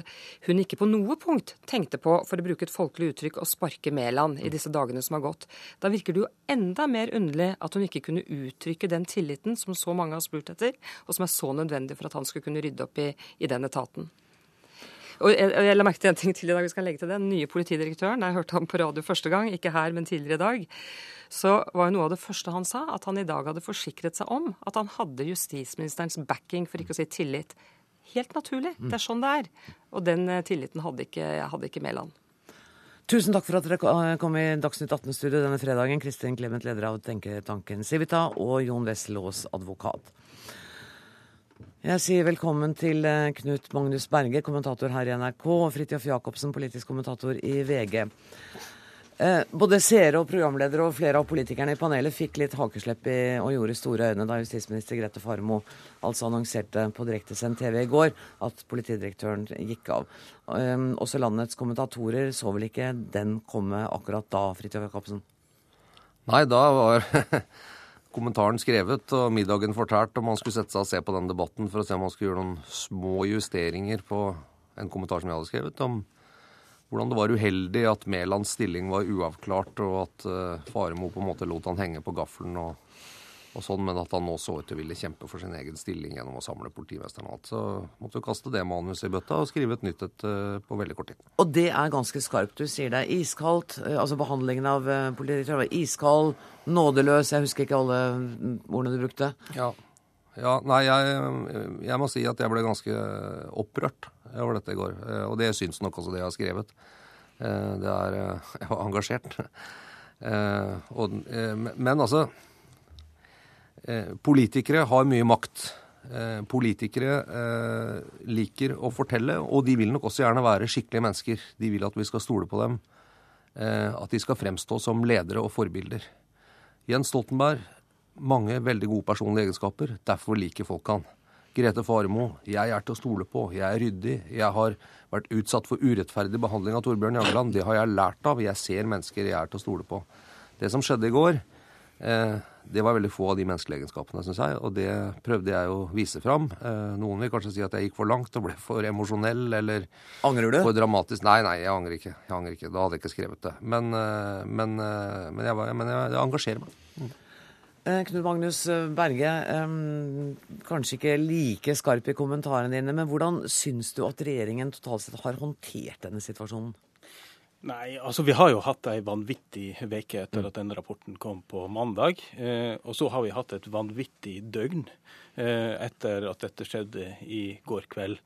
hun ikke på noe punkt tenkte på, for å bruke et folkelig uttrykk, å sparke Mæland i disse dagene som har gått. Da virker det jo enda mer underlig at hun ikke kunne uttrykke den tilliten som så mange har spurt etter, og som er så nødvendig for at han skulle kunne rydde opp i, i den etaten. Og jeg, jeg, la merke til en ting til i dag vi skal legge til det. Den nye politidirektøren, jeg hørte ham på radio første gang, ikke her, men tidligere i dag, så var jo noe av det første han sa, at han i dag hadde forsikret seg om at han hadde justisministerens backing, for ikke å si tillit, helt naturlig. Det er sånn det er. Og den eh, tilliten hadde ikke, hadde ikke Mæland. Tusen takk for at dere kom i Dagsnytt 18-studio denne fredagen. Kristin Clemet, leder av tenketanken Civita, og Jon Wessel advokat. Jeg sier velkommen til eh, Knut Magnus Berge, kommentator her i NRK, og Fridtjof Jacobsen, politisk kommentator i VG. Eh, både seere og programledere og flere av politikerne i panelet fikk litt hakeslepp i, og gjorde store øyne da justisminister Grete Farmo altså annonserte på direktesendt TV i går at politidirektøren gikk av. Eh, også landets kommentatorer så vel ikke den komme akkurat da, Fridtjof Jacobsen? Nei, da var kommentaren skrevet og middagen fortært, og man skulle sette seg og se på den debatten for å se om man skulle gjøre noen små justeringer på en kommentar som jeg hadde skrevet om hvordan det var uheldig at Mælands stilling var uavklart, og at uh, Faremo på en måte lot han henge på gaffelen og, og, sånn, men at han nå så ut til å ville kjempe for sin egen stilling gjennom å samle politimesteren og alt. Så måtte du kaste det manuset i bøtta og skrive et nytt et uh, på veldig kort tid. Og det er ganske skarpt. Du sier det er iskaldt. Uh, altså behandlingen av politidirektøren var iskald, nådeløs. Jeg husker ikke alle mm, ordene du brukte. Ja. ja nei, jeg, jeg må si at jeg ble ganske opprørt over dette i går. Eh, og det syns nok også det jeg har skrevet. Eh, det er eh, Jeg var engasjert. Og, men altså Politikere har mye makt. Politikere liker å fortelle, og de vil nok også gjerne være skikkelige mennesker. De vil at vi skal stole på dem. At de skal fremstå som ledere og forbilder. Jens Stoltenberg, mange veldig gode personlige egenskaper. Derfor liker folk han. Grete Faremo, jeg er til å stole på. Jeg er ryddig. Jeg har vært utsatt for urettferdig behandling av Torbjørn Jagland. Det har jeg lært av. Jeg ser mennesker jeg er til å stole på. Det som skjedde i går, eh, det var veldig få av de menneskelige egenskapene, syns jeg. Og det prøvde jeg å vise fram. Eh, noen vil kanskje si at jeg gikk for langt og ble for emosjonell eller Angrer du? for dramatisk. Nei, nei, jeg angrer ikke. Jeg angrer ikke. Da hadde jeg ikke skrevet det. Men, eh, men, eh, men, jeg, men jeg, jeg engasjerer meg. Eh, Knut Magnus Berge, kanskje ikke like skarp i kommentarene dine, men hvordan syns du at regjeringen totalt sett har håndtert denne situasjonen? Nei, altså Vi har jo hatt ei vanvittig uke etter at denne rapporten kom på mandag. Eh, og så har vi hatt et vanvittig døgn etter at dette skjedde i går kveld.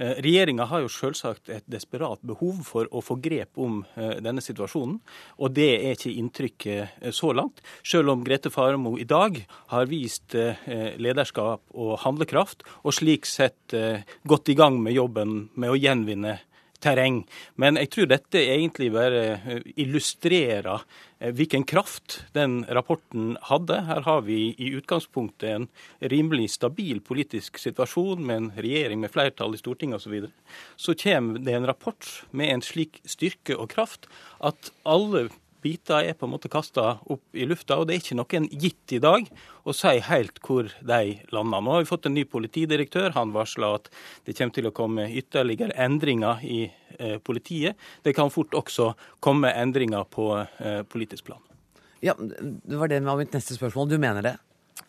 Eh, Regjeringa har jo selvsagt et desperat behov for å få grep om eh, denne situasjonen. Og det er ikke inntrykket eh, så langt. Selv om Grete Faremo i dag har vist eh, lederskap og handlekraft, og slik sett eh, gått i gang med jobben med å gjenvinne terreng. Men jeg tror dette egentlig bare eh, illustrerer eh, hvilken kraft den rapporten hadde. Her har vi i utgangspunktet en rimelig stabil politisk situasjon med en regjering med flertall i Stortinget osv. Så, videre. så kommer det en rapport med en slik styrke og kraft at alle biter er på en måte kasta opp i lufta, og det er ikke noen gitt i dag å si helt hvor de lander. Nå har vi fått en ny politidirektør. Han varsler at det kommer til å komme ytterligere endringer i eh, politiet. Det kan fort også komme endringer på eh, politisk plan. Ja, Det var det med mitt neste spørsmål. Du mener det?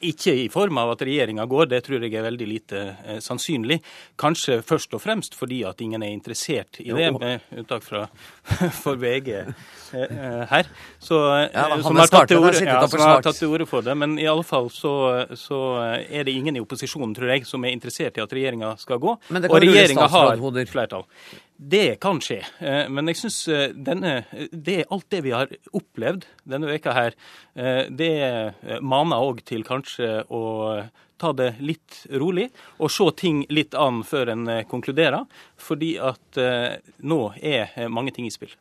Ikke i form av at regjeringa går, det tror jeg er veldig lite eh, sannsynlig. Kanskje først og fremst fordi at ingen er interessert i det, med unntak fra for VG eh, eh, her. Så, eh, Ja, han som, har tatt orde, ja, som har tatt til orde for det. Men i alle fall så, så er det ingen i opposisjonen, tror jeg, som er interessert i at regjeringa skal gå. Men det kan og regjeringa har flertall. Det kan skje, eh, men jeg syns det er alt det vi har opplevd denne veka her, eh, det eh, maner òg til kanskje å ta det litt rolig og se ting litt an før en eh, konkluderer. Fordi at eh, nå er eh, mange ting i spill.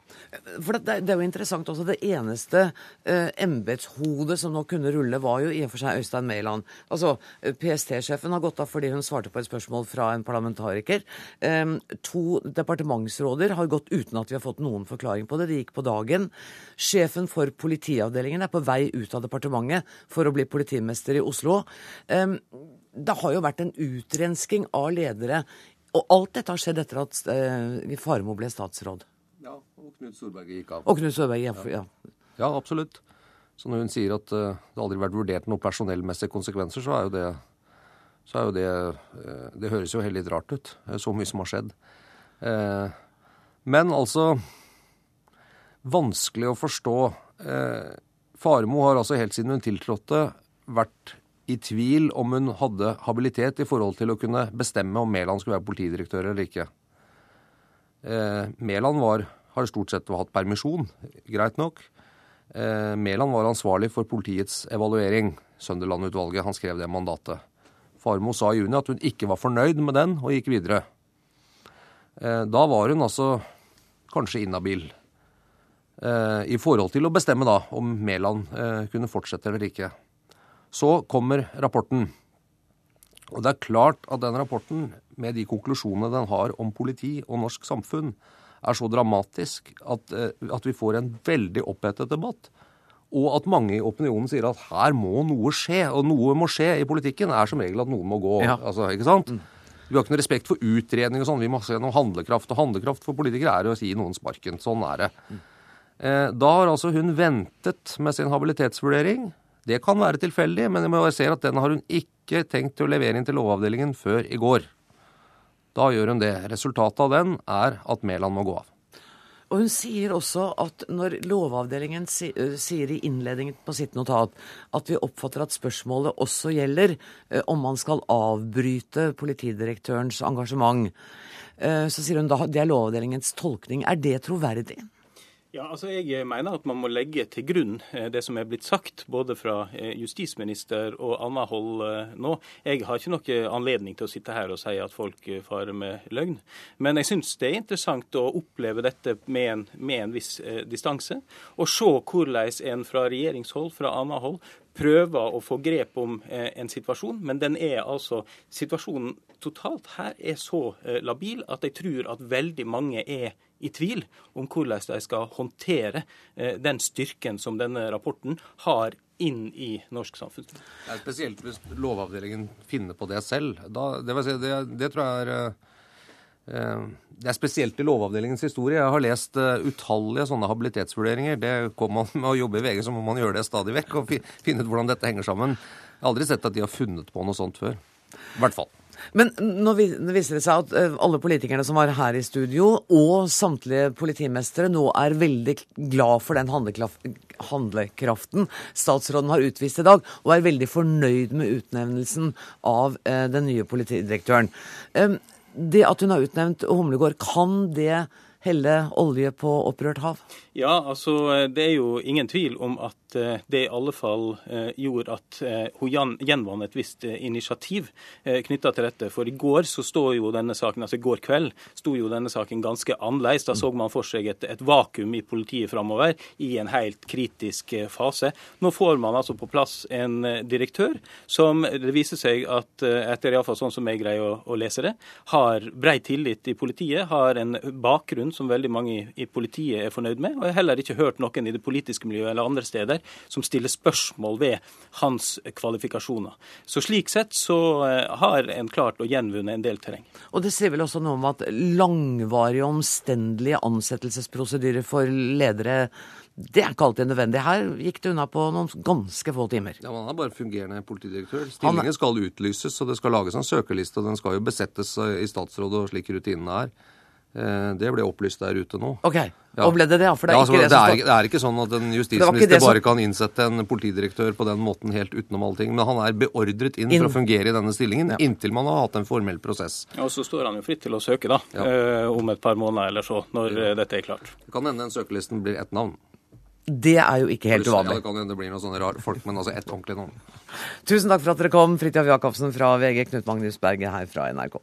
For det, det er jo interessant også. Det eneste eh, embetshodet som nå kunne rulle, var jo i og for seg Øystein Mæland. Altså, PST-sjefen har gått av fordi hun svarte på et spørsmål fra en parlamentariker. Eh, to departementsråder har gått uten at vi har fått noen forklaring på det. De gikk på dagen. Sjefen for politiavdelingen er på vei ut av departementet for å bli politimester i Oslo. Eh, det har jo vært en utrensking av ledere. Og alt dette har skjedd etter at eh, Faremo ble statsråd. Ja, og Knut Storberget gikk av. Og Knut Storberget, ja. ja. Ja, absolutt. Så når hun sier at uh, det aldri har vært vurdert noen personellmessige konsekvenser, så er jo det så er jo det eh, Det høres jo helt litt rart ut. Er Så mye som har skjedd. Eh, Men altså Vanskelig å forstå. Farmo Faremo har altså helt siden hun tiltrådte vært i tvil om hun hadde habilitet i forhold til å kunne bestemme om Mæland skulle være politidirektør eller ikke. Eh, Mæland har stort sett hatt permisjon, greit nok. Eh, Mæland var ansvarlig for politiets evaluering, Sønderland-utvalget. Han skrev det mandatet. Farmo sa i juni at hun ikke var fornøyd med den, og gikk videre. Eh, da var hun altså kanskje inhabil eh, i forhold til å bestemme da om Mæland eh, kunne fortsette eller ikke. Så kommer rapporten. Og det er klart at den rapporten, med de konklusjonene den har om politi og norsk samfunn, er så dramatisk at, eh, at vi får en veldig opphetet debatt. Og at mange i opinionen sier at her må noe skje, og noe må skje i politikken, er som regel at noen må gå. Ja. Altså, ikke sant? Vi har ikke noe respekt for utredning og sånn. Vi må se noe handlekraft. Og handlekraft for politikere er å si noen sparken. Sånn er det. Eh, Da har altså hun ventet med sin habilitetsvurdering. Det kan være tilfeldig, men jeg må bare se at den har hun ikke tenkt til å levere inn til Lovavdelingen før i går. Da gjør hun det. Resultatet av den er at Mæland må gå av. Og hun sier også at når Lovavdelingen sier i innledningen på sitt notat at vi oppfatter at spørsmålet også gjelder om man skal avbryte politidirektørens engasjement, så sier hun da det er Lovavdelingens tolkning. Er det troverdig? Ja, altså Jeg mener at man må legge til grunn eh, det som er blitt sagt, både fra eh, justisminister og annet hold eh, nå. Jeg har ikke noe anledning til å sitte her og si at folk farer med løgn. Men jeg syns det er interessant å oppleve dette med en, med en viss distanse. Og se hvordan en fra regjeringshold, fra annet hold, prøver å få grep om en situasjon. Men den er altså Situasjonen totalt her er så labil at jeg tror at veldig mange er i tvil om hvordan de skal håndtere eh, den styrken som denne rapporten har inn i norsk samfunnsliv. Det er spesielt hvis Lovavdelingen finner på det selv. Da, det, si, det, det tror jeg er eh, Det er spesielt i Lovavdelingens historie. Jeg har lest eh, utallige sånne habilitetsvurderinger. Det Kommer man med å jobbe i VG, så må man gjøre det stadig vekk og fi, finne ut hvordan dette henger sammen. Jeg har aldri sett at de har funnet på noe sånt før. I hvert fall. Men nå viser det seg at eh, alle politikerne som var her i studio, og samtlige politimestere, nå er veldig glad for den handlekraften statsråden har utvist i dag, og er veldig fornøyd med utnevnelsen av eh, den nye politidirektøren. Det at hun har utnevnt Humlegård, kan det helle olje på opprørt hav? Ja, altså det er jo ingen tvil om at Eh, det i alle fall eh, gjorde at eh, hun gjenvant et visst initiativ knytta til dette. For i går så står jo denne saken, altså i går kveld sto jo denne saken ganske annerledes. Da så man for seg et, et vakuum i politiet framover i en helt kritisk fase. Nå får man altså på plass en direktør som det viser seg at etter iallfall sånn som jeg greier å, å lese det, har brei tillit i politiet, har en bakgrunn som veldig mange i, i politiet er fornøyd med. Og jeg har heller ikke hørt noen i det politiske miljøet eller andre steder som stiller spørsmål ved hans kvalifikasjoner. Så Slik sett så eh, har en klart å gjenvunne en del terreng. Og Det sier vel også noe om at langvarige, omstendelige ansettelsesprosedyrer for ledere det er ikke alltid nødvendig. Her gikk det unna på noen ganske få timer. Ja, Man er bare fungerende politidirektør. Stillingen skal utlyses, og det skal lages en søkerliste. og Den skal jo besettes i statsrådet og slik rutinene er. Eh, det ble opplyst der ute nå. Ok, ja. Og ble det det? For det er, ja, altså, ikke det, det, er, det er ikke sånn at en justisminister som... bare kan innsette en politidirektør på den måten helt utenom allting. Men han er beordret inn, inn. for å fungere i denne stillingen ja. inntil man har hatt en formell prosess. Ja, Og så står han jo fritt til å søke, da. Eh, om et par måneder eller så, når øh, dette er klart. Det kan hende den søkelisten blir ett navn. Det er jo ikke helt uvanlig. Ja, det kan hende det blir noen sånne rare folk, men altså ett ordentlig navn. Tusen takk for at dere kom, Fridtjof Jacobsen fra VG, Knut Magnus Berge her fra NRK.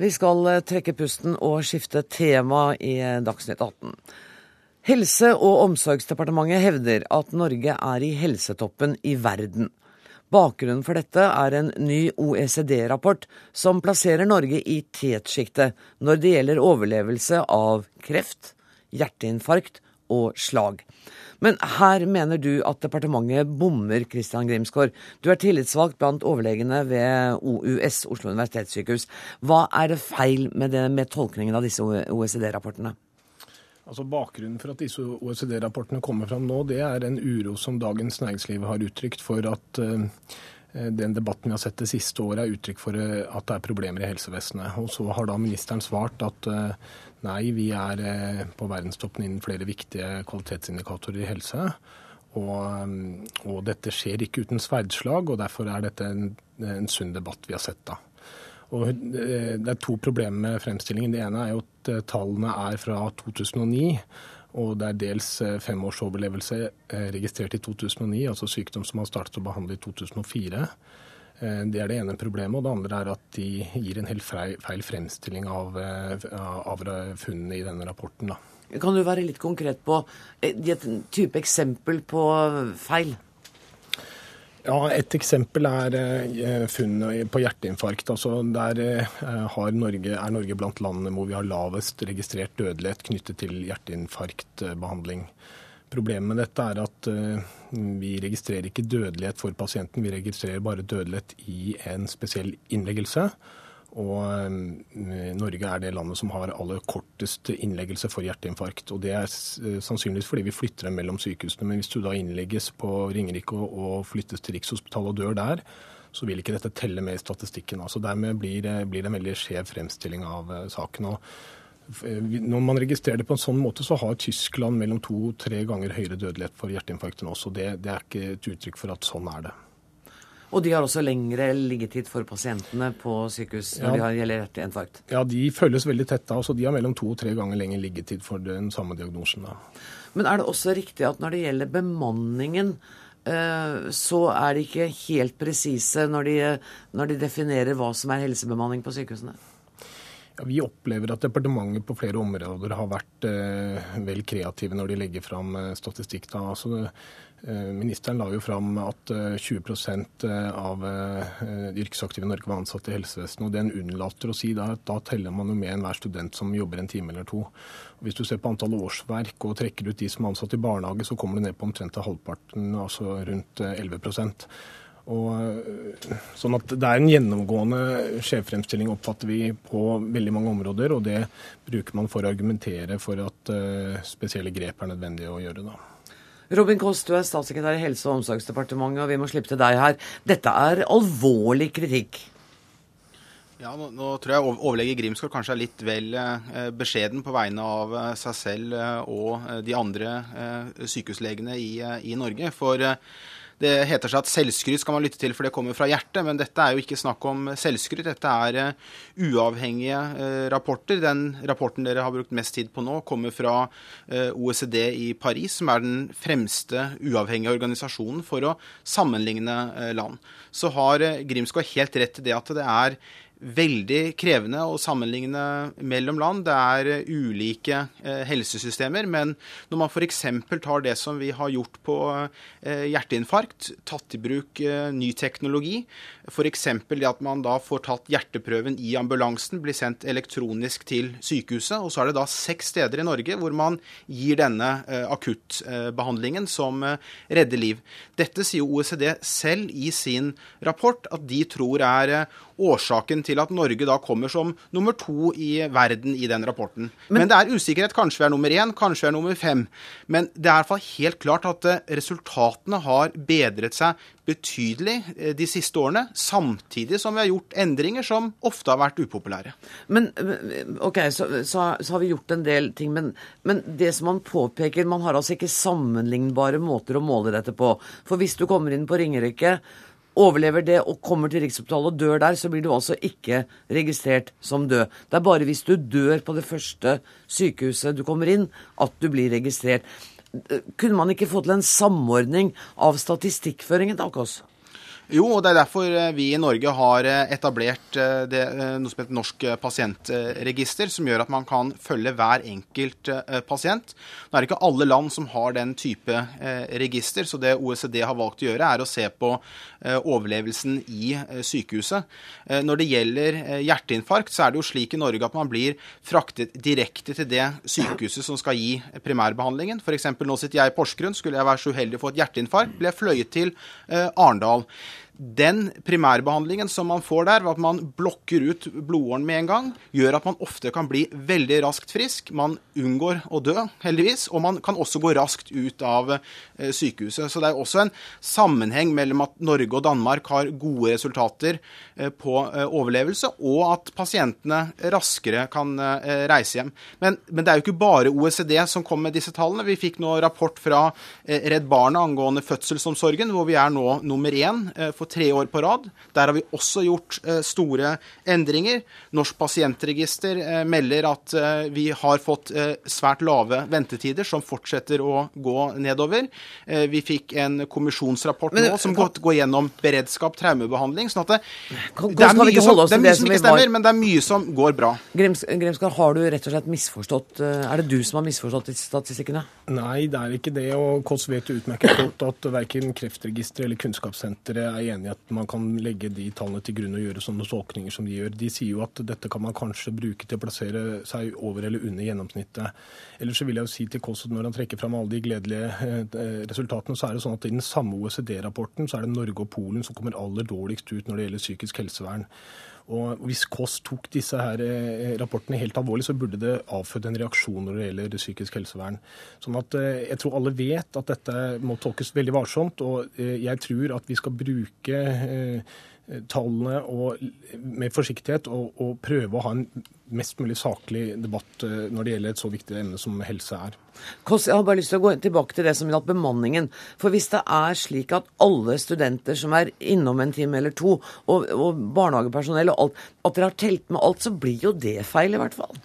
Vi skal eh, trekke pusten og skifte tema i eh, Dagsnytt 18. Helse- og omsorgsdepartementet hevder at Norge er i helsetoppen i verden. Bakgrunnen for dette er en ny OECD-rapport som plasserer Norge i tetsjiktet når det gjelder overlevelse av kreft, hjerteinfarkt og slag. Men her mener du at departementet bommer, Christian Grimsgaard. Du er tillitsvalgt blant overlegene ved OUS, Oslo universitetssykehus. Hva er det feil med, det, med tolkningen av disse OECD-rapportene? Altså Bakgrunnen for at disse OECD-rapportene kommer fram nå, det er en uro som Dagens Næringsliv har uttrykt for at uh, den debatten vi har sett det siste året, er uttrykk for uh, at det er problemer i helsevesenet. Og Så har da ministeren svart at uh, Nei, vi er eh, på verdenstoppen innen flere viktige kvalitetsindikatorer i helse. Og, mm, og, dette skjer ikke uten sverdslag, og derfor er dette en, en sunn debatt vi har sett da. Og eh, Det er to problemer med fremstillingen. Det ene er jo at eh, tallene er fra 2009. Og det er dels femårsoverlevelse registrert i 2009, altså sykdom som man startet å behandle i 2004. Eh, det er det ene problemet. Og det andre er at de gir en helt feil fremstilling av, eh, av funnene i denne rapporten. Da. Kan du være litt konkret på eh, et type eksempel på feil? Ja, Et eksempel er funnet på hjerteinfarkt. Altså der Norge, er Norge blant landene hvor vi har lavest registrert dødelighet knyttet til hjerteinfarktbehandling. Problemet med dette er at uh, vi registrerer ikke dødelighet for pasienten, vi registrerer bare dødelighet i en spesiell innleggelse. Og uh, Norge er det landet som har aller kortest innleggelse for hjerteinfarkt. Og Det er uh, sannsynligvis fordi vi flytter dem mellom sykehusene. Men hvis du da innlegges på Ringerike og, flyttes til Rikshospitalet og dør der, så vil ikke dette telle med i statistikken. Altså Dermed blir, blir det en veldig skjev fremstilling av saken. og Eh, når man registrerer det på en sånn måte, så har Tyskland mellom to og tre ganger høyere dødelighet for hjerteinfarkt enn oss. og det, det er ikke et uttrykk for at sånn er det. Og de har også lengre liggetid for pasientene på sykehus når ja. de gjelder hjerteinfarkt? Ja, de følges veldig tett da. Så de har mellom to og tre ganger lengre liggetid for den samme diagnosen. da. Men er det også riktig at når det gjelder bemanningen, eh, så er de ikke helt presise når de, når de definerer hva som er helsebemanning på sykehusene? Ja, vi opplever at departementet på flere områder har vært eh, vel kreative når de legger fram eh, statistikk. Da. Altså, ministeren la jo fram at 20 eh, eh, av eh, de yrkesaktive i Norge var ansatt i helsevesenet. og Det en unnlater å si, da, da teller man jo med enhver student som jobber en time eller to. Og hvis du ser på antall årsverk og trekker ut de som er ansatt i barnehage, så kommer du ned på omtrent halvparten, altså rundt 11% Og, sånn at Det er en gjennomgående skjevfremstilling, oppfatter vi, på veldig mange områder. Og det bruker man for å argumentere for at spesielle grep er nødvendig å gjøre. da. Robin Kåss, du er statssekretær i Helse- og omsorgsdepartementet, og vi må slippe til deg her. Dette er alvorlig kritikk. Ja, nå, nå, tror jeg overlege Grimsgaard kanskje er litt vel eh, beskjeden på vegne av eh, seg selv eh, og eh, de andre eh, sykehuslegene i, eh, i Norge. For det heter seg at selvskryt skal man lytte til, for det kommer fra hjertet. Men dette er jo ikke snakk om selvskryt. Dette er uavhengige rapporter. Den rapporten dere har brukt mest tid på nå, kommer fra OECD i Paris, som er den fremste uavhengige organisasjonen for å sammenligne land. Så har Grimskog helt rett i det at det er veldig krevende å sammenligne mellom land. Det er eh, ulike eh, helsesystemer. Men når man f.eks. tar det som vi har gjort på eh, hjerteinfarkt, tatt i bruk ny teknologi, f.eks. det at man da får tatt hjerteprøven i ambulansen, blir sendt elektronisk til sykehuset, og så er det da seks steder i Norge hvor man gir denne eh, akuttbehandlingen som redder liv. Dette sier OECD selv i sin rapport at de tror er årsaken til at Norge da kommer som nummer to i verden i den rapporten. Men, Men det er usikkerhet. Kanskje vi er nummer én, kanskje vi er nummer fem. Men det er i hvert fall helt klart at eh, resultatene har bedret seg betydelig eh, de siste årene, samtidig som vi har gjort endringer som ofte har vært upopulære. Men ok, så, så, så har vi gjort en del ting, men, men, det som man påpeker, man har altså ikke sammenlignbare måter å måle dette på. For hvis du kommer inn på Ringerike overlever det og kommer til Rikshospitalet og dør der, så blir du altså ikke registrert som død. Det er bare hvis du dør på det første sykehuset du kommer inn, at du blir registrert. Kunne man ikke få til en samordning av statistikkføringen, da, Kåss? Jo, og det er derfor eh, vi i Norge har eh, etablert eh, det, noe som heter Norsk pasientregister, som gjør at man kan følge hver enkelt pasient. Nå er det ikke alle land som har den type register, så det OECD har valgt å gjøre, er å se på overlevelsen i sykehuset. Når det gjelder hjerteinfarkt, så er det jo slik i Norge at man blir fraktet direkte til det sykehuset som skal gi primærbehandlingen. F.eks. nå sitter jeg i Porsgrunn. Skulle jeg være så uheldig å få et hjerteinfarkt, ble jeg fløyet til Arendal den primærbehandlingen som man får der, ved at man blokker ut blodåren med en gang, gjør at man ofte kan bli veldig raskt frisk. Man unngår å dø, heldigvis, og man kan også gå raskt ut av eh, sykehuset. Så det er også en sammenheng mellom at Norge og Danmark har gode resultater eh, på eh, overlevelse, og at pasientene raskere kan reise hjem. Men, men, det er jo ikke bare OECD som kom med disse tallene. Vi fikk nå rapport fra Redd Barna angående fødselsomsorgen, hvor vi er nå nummer én for tre år på rad. Der har vi også gjort eh, store endringer. Norsk pasientregister eh, melder at eh, vi har fått svært lave ventetider, som fortsetter å gå nedover. vi fikk en kommisjonsrapport nå som går, går gjennom beredskap, traumebehandling. sånn at det, det er mye som, det er mye som ikke stemmer, men det er mye som går bra. Grims, Grimskar, har du rett og slett misforstått Er det du som har misforstått statistikkene? Nei, det er ikke det. Og Kåss vet utmerket godt at verken Kreftregisteret eller Kunnskapssenteret er enig i at man kan legge de tallene til grunn og gjøre sånne tolkninger som de gjør. De sier jo at dette kan man kanskje bruke til å plassere seg over eller under gjennomsnittet. Ellers så vil jeg jo si til Kåss når han trekker fram alle de gledelige eh, resultatene, så er det sånn at i den samme OECD-rapporten så er det Norge og Polen som kommer aller dårligst ut når det gjelder psykisk helsevern. Og Hvis Kåss tok disse her eh, rapportene helt alvorlig, så burde det avfødt en reaksjon når det gjelder psykisk helsevern. Sånn at eh, Jeg tror alle vet at dette må tolkes veldig varsomt. Og eh, jeg tror at vi skal bruke tallene og, med forsiktighet og, og, prøve å ha en mest mulig saklig debatt når det gjelder et så viktig emne som helse er. Koss, jeg har bare lyst til å gå tilbake til det som gjaldt bemanningen. For hvis det er slik at alle studenter som er innom en time eller to, og, og barnehagepersonell og alt, at dere har telt med alt, så blir jo det feil, i hvert fall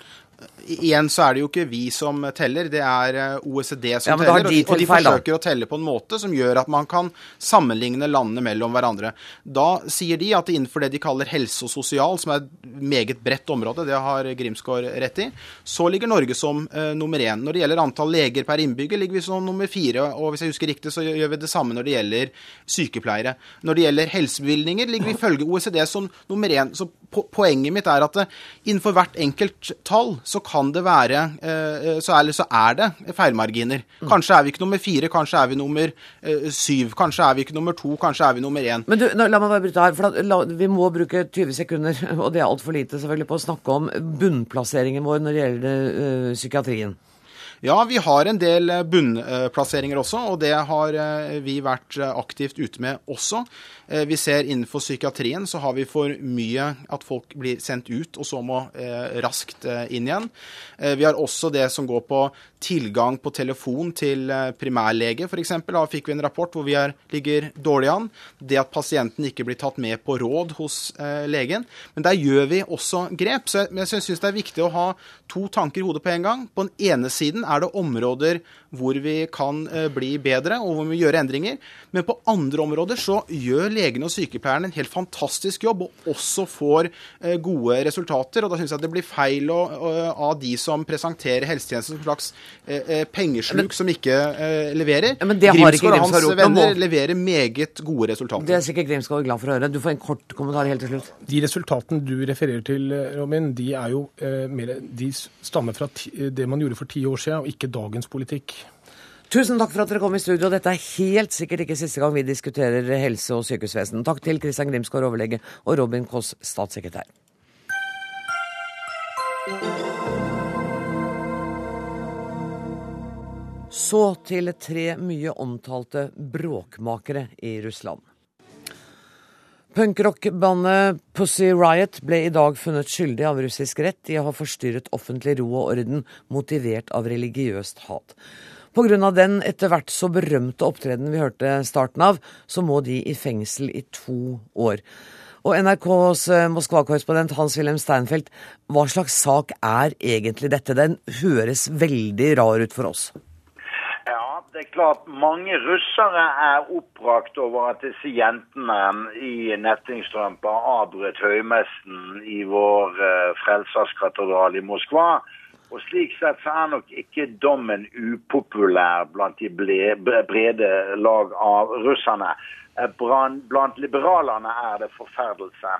igjen så er det jo ikke vi som teller, det er eh, OECD som ja, teller. De og de forsøker å telle på en måte som gjør at man kan sammenligne landene mellom hverandre. Da sier de at innenfor det de kaller helse og sosial, som er et meget bredt område, det har Grimsgaard rett i, så ligger Norge som uh, nummer én. Når det gjelder antall leger per innbygger, ligger vi som nummer fire. Og hvis jeg husker riktig, så gjør vi det samme når det gjelder sykepleiere. Når det gjelder helsebevilgninger, ligger vi ifølge OECD som nummer én. Så po poenget mitt er at uh, innenfor hvert enkelt tall så kan det være eh, så er, så er det feilmarginer. Mm. Kanskje er vi ikke nummer fire, kanskje er vi nummer eh, syv. Kanskje er vi ikke nummer to, kanskje er vi nummer én. Men du, la meg bare bryte her, for la, Vi må bruke 20 sekunder, og det er altfor lite selvfølgelig, på å snakke om bunnplasseringen vår når det gjelder psykiatrien. Ja, vi har en del bunnplasseringer også, og det har vi vært aktivt ute med også. Eh, vi ser innenfor psykiatrien så har vi for mye at folk blir sendt ut og så må eh, raskt eh, inn igjen. Vi har også det som går på tilgang på telefon til primærlege, f.eks. Da fikk vi en rapport hvor vi er, ligger dårlig an. Det at pasienten ikke blir tatt med på råd hos legen. Men der gjør vi også grep. Så jeg, jeg syns det er viktig å ha to tanker i hodet på en gang. På den ene siden er det områder hvor vi kan bli bedre, og hvor vi gjør endringer. Men på andre områder så gjør legene og sykepleierne en helt fantastisk jobb, og også får eh, gode resultater. og Da syns jeg det blir feil å, av de som presenterer helsetjenesten som en slags eh, eh, pengesluk som ikke leverer. Men det har Grimsgaard og hans venner leverer meget gode resultater. Det er sikkert Grimsgaard glad for å høre. Du får en kort kommentar helt til slutt. De resultatene du refererer til, Robin, de, er jo, eh, mer, de stammer fra det man gjorde for ti år siden, og ikke dagens politikk. Tusen takk for at dere kom i studio. Dette er helt sikkert ikke siste gang vi diskuterer helse- og sykehusvesen. Takk til Kristian Grimsgaard, overlege, og Robin Koss, statssekretær. Så til tre mye omtalte bråkmakere i Russland. Punkrockbandet Pussy Riot ble i dag funnet skyldig av russisk rett i å ha forstyrret offentlig ro og orden, motivert av religiøst hat. Pga. den etter hvert så berømte opptredenen vi hørte starten av, så må de i fengsel i to år. Og NRKs eh, Moskva-korrespondent Hans-Wilhelm Steinfeld, hva slags sak er egentlig dette? Den høres veldig rar ut for oss. Det er klart mange russere er oppbrakt over at disse jentene i nettingstrømper avbrøt høymessen i vår uh, frelserskatedral i Moskva. Og Slik sett så er nok ikke dommen upopulær blant de brede lag av russerne. Eh, blant liberalerne er det forferdelse.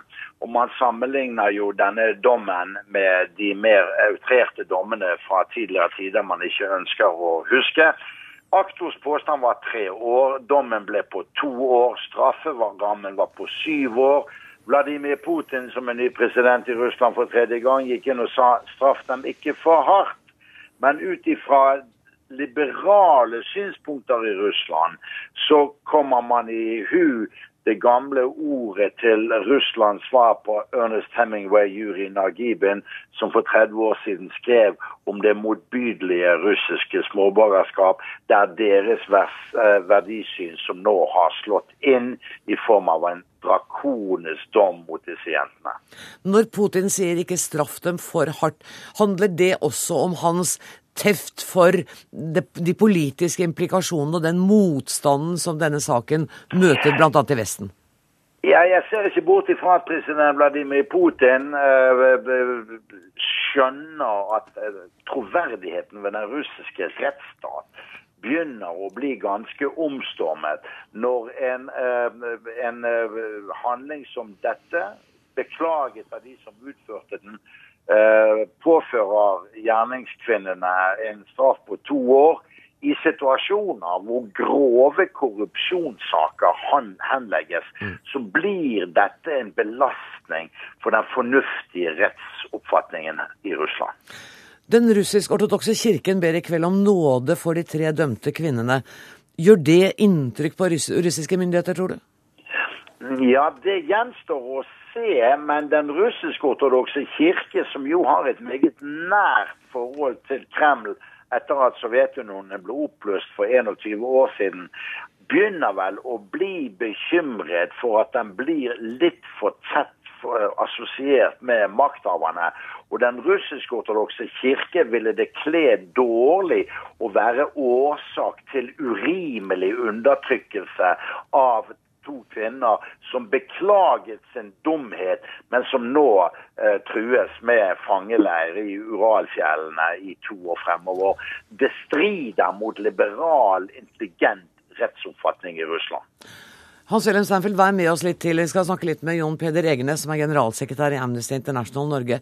Og Man sammenligner jo denne dommen med de mer outrerte dommene fra tidligere tider man ikke ønsker å huske. Aktors påstand var tre år, dommen ble på to år, strafferammen var på syv år. Vladimir Putin, som er ny president i Russland for tredje gang, gikk inn og sa straff dem ikke for hardt. Men ut ifra liberale synspunkter i Russland, så kommer man i hu det gamle ordet til Russlands svar på Ernest Hemingway, Juri Nagibin, som for 30 år siden skrev om det motbydelige russiske småborgerskap, der deres eh, verdisyn som nå har slått inn i form av en drakonisk dom mot disse jentene. Når Putin sier ikke straff dem for hardt, handler det også om hans teft for de, de politiske implikasjonene og den motstanden som denne saken møter bl.a. i Vesten? Ja, jeg ser ikke bort ifra at president Vladimir Putin uh, skjønner at uh, troverdigheten ved den russiske rettsstat begynner å bli ganske omstormet når en, uh, en handling som dette, beklaget av de som utførte den, Eh, påfører gjerningskvinnene en straff på to år i situasjoner hvor grove korrupsjonssaker henlegges, mm. så blir dette en belastning for den fornuftige rettsoppfatningen i Russland. Den russisk-ortodokse kirken ber i kveld om nåde for de tre dømte kvinnene. Gjør det inntrykk på russiske myndigheter, tror du? Ja, det gjenstår å se, men den russisk-ortodokse kirke, som jo har et meget nært forhold til Kreml etter at Sovjetunionen ble oppløst for 21 år siden, begynner vel å bli bekymret for at den blir litt for tett assosiert med makthaverne. Og den russisk-ortodokse kirke ville det kle dårlig å være årsak til urimelig undertrykkelse av to kvinner som beklaget sin dumhet, men som nå eh, trues med fangeleir i Uralfjellene i to år fremover. Det strider mot liberal, intelligent rettsoppfatning i Russland. Hans Wilhelm Steinfeld, vær med oss litt til. Vi skal snakke litt med Jon Peder Egenes, som er generalsekretær i Amnesty International Norge.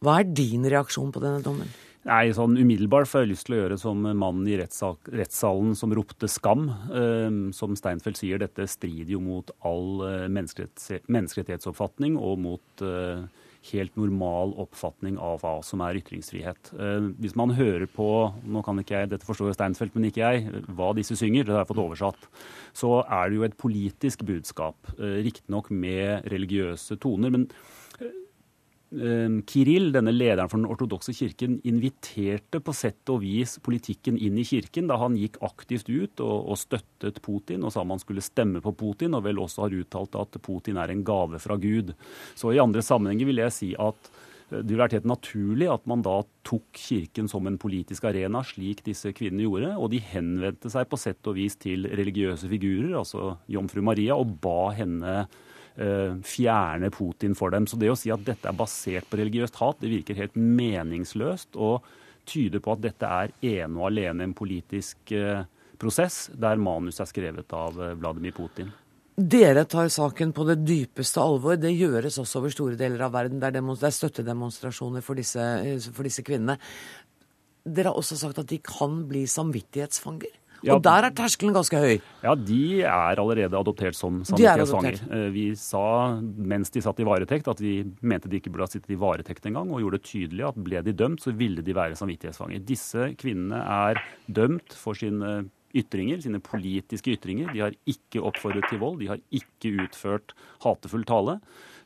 Hva er din reaksjon på denne dommen? Nei, sånn Umiddelbart får jeg lyst til å gjøre som mannen i rettssalen som ropte 'skam'. Eh, som Steinfeld sier, dette strider jo mot all eh, menneskerettighetsoppfatning og mot eh, helt normal oppfatning av hva som er ytringsfrihet. Hvis man hører på nå kan ikke jeg, dette forstår Steinfeld, men ikke jeg, hva disse synger, det har jeg fått oversatt, så er det jo et politisk budskap. Riktignok med religiøse toner. men Kiril, denne lederen for den ortodokse kirken, inviterte på sett og vis politikken inn i kirken da han gikk aktivt ut og, og, støttet Putin og sa man skulle stemme på Putin, og vel også har uttalt at Putin er en gave fra Gud. Så i andre sammenhenger vil jeg si at eh, det ville vært helt naturlig at man da tok kirken som en politisk arena, slik disse kvinnene gjorde. Og de henvendte seg på sett og vis til religiøse figurer, altså jomfru Maria, og ba henne Eh, fjerne Putin for dem. Så det å si at dette er basert på religiøst hat, det virker helt meningsløst og tyder på at dette er ene og alene en politisk eh, prosess der manus er skrevet av eh, Vladimir Putin. Dere tar saken på det dypeste alvor. Det gjøres også over store deler av verden. Er, det er støttedemonstrasjoner for disse, for disse kvinnene. Dere har også sagt at de kan bli samvittighetsfanger. Ja, og der er terskelen ganske høy. Ja, de er allerede adoptert som samvittighetsfanger. Eh, vi sa mens de satt i varetekt at vi mente de ikke burde ha sittet i varetekt engang, og gjorde det tydelig at ble de dømt, så ville de være samvittighetsfanger. Disse kvinnene er dømt for sine ytringer, sine politiske ytringer. De har ikke oppfordret til vold, de har ikke utført hatefull tale.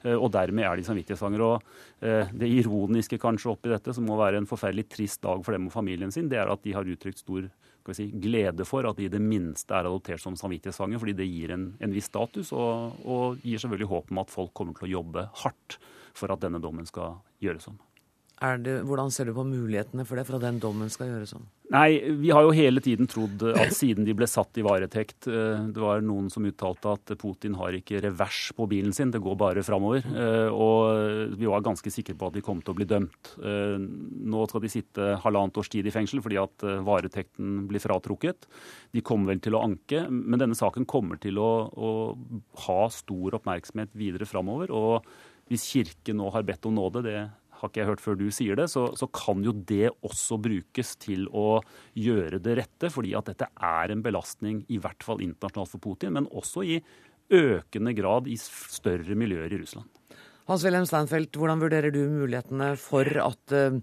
Eh, og dermed er de samvittighetsfanger. Og eh, det ironiske kanskje oppi dette, som må være en forferdelig trist dag for dem og familien sin, det er at de har uttrykt stor si, glede for at de i det minste er adoptert som samvittighetsfanger, fordi det gir en, en viss status, og, og, gir selvfølgelig håp om at folk kommer til å jobbe hardt for at denne dommen skal gjøres om. Det, hvordan ser du på mulighetene for det, for at den dommen skal gjøres om? Nei, Vi har jo hele tiden trodd at siden de ble satt i varetekt eh, Det var noen som uttalte at Putin har ikke revers på bilen sin, det går bare framover. Eh, og vi var ganske sikre på at de kom til å bli dømt. Eh, nå skal de sitte halvannet års tid i fengsel fordi at varetekten blir fratrukket. De kommer vel til å anke, men denne saken kommer til å, å ha stor oppmerksomhet videre framover. Og hvis Kirken nå har bedt om nåde, det har ikke jeg hørt før du sier det, så, så, kan jo det også brukes til å gjøre det rette. Fordi at dette er en belastning, i hvert fall internasjonalt for Putin, men også i økende grad i større miljøer i Russland. Hans-Wilhelm Steinfeld, hvordan vurderer du mulighetene for at uh,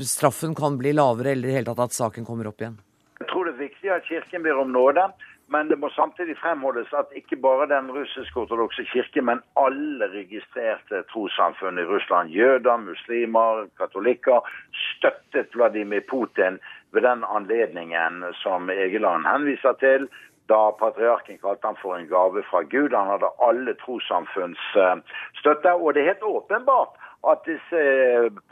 straffen kan bli lavere, eller i hele tatt at saken kommer opp igjen? Jeg tror det er viktig at Kirken ber om nåde. Men det må samtidig fremholdes at ikke bare den russisk-ortodokse kirke, men alle registrerte trossamfunn i Russland, jøder, muslimer, katolikker, støttet Vladimir Putin ved den anledningen som Egeland henviser til, da patriarken kalte han for en gave fra Gud. Han hadde alle trossamfunns eh, støtte. Og det er helt åpenbart at disse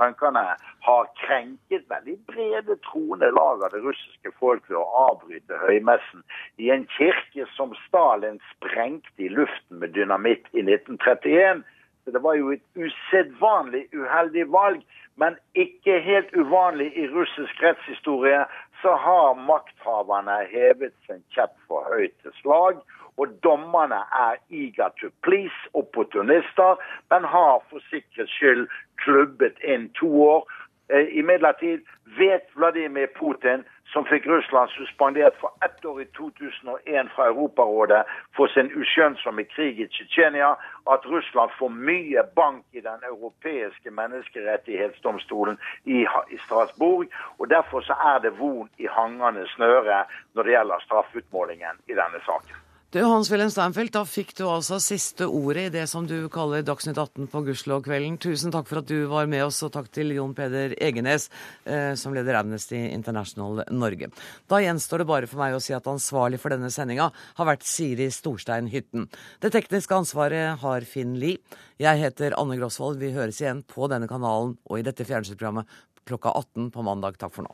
punkerne har krenket veldig brede troende lag av det russiske folk ved å avbryte høymessen i en kirke som Stalin sprengte i luften med dynamitt i 1931. Så det var jo et usedvanlig uheldig valg. Men ikke helt uvanlig i russisk rettshistorie så har makthaverne hevet sin kjepp for høyt til slag. Og dommerne er eager to please, opportunister, men har for sikkerhets skyld klubbet inn to år. Eh, Imidlertid vet Vladimir Putin, som fikk Russland suspendert for ett år i 2001 fra Europarådet for sin uskjønnsomme krig i Tsjetsjenia, at Russland får mye bank i den europeiske menneskerettighetsdomstolen i, Strasbourg. og Derfor så er det von i hangende snøre når det gjelder straffutmålingen i denne saken. Du, Hans-Wilhelm Steinfeld, da fikk du altså siste ordet i det som du kaller Dagsnytt 18 på Gudskjelov-kvelden. Tusen takk for at du var med oss, og takk til Jon Peder Egenes, eh, som leder Amnesty International Norge. Da gjenstår det bare for meg å si at ansvarlig for denne sendinga har vært Siri Storstein Hytten. Det tekniske ansvaret har Finn Lie. Jeg heter Anne Grosvold. Vi høres igjen på denne kanalen og i dette fjernsynsprogrammet klokka 18 på mandag. Takk for nå.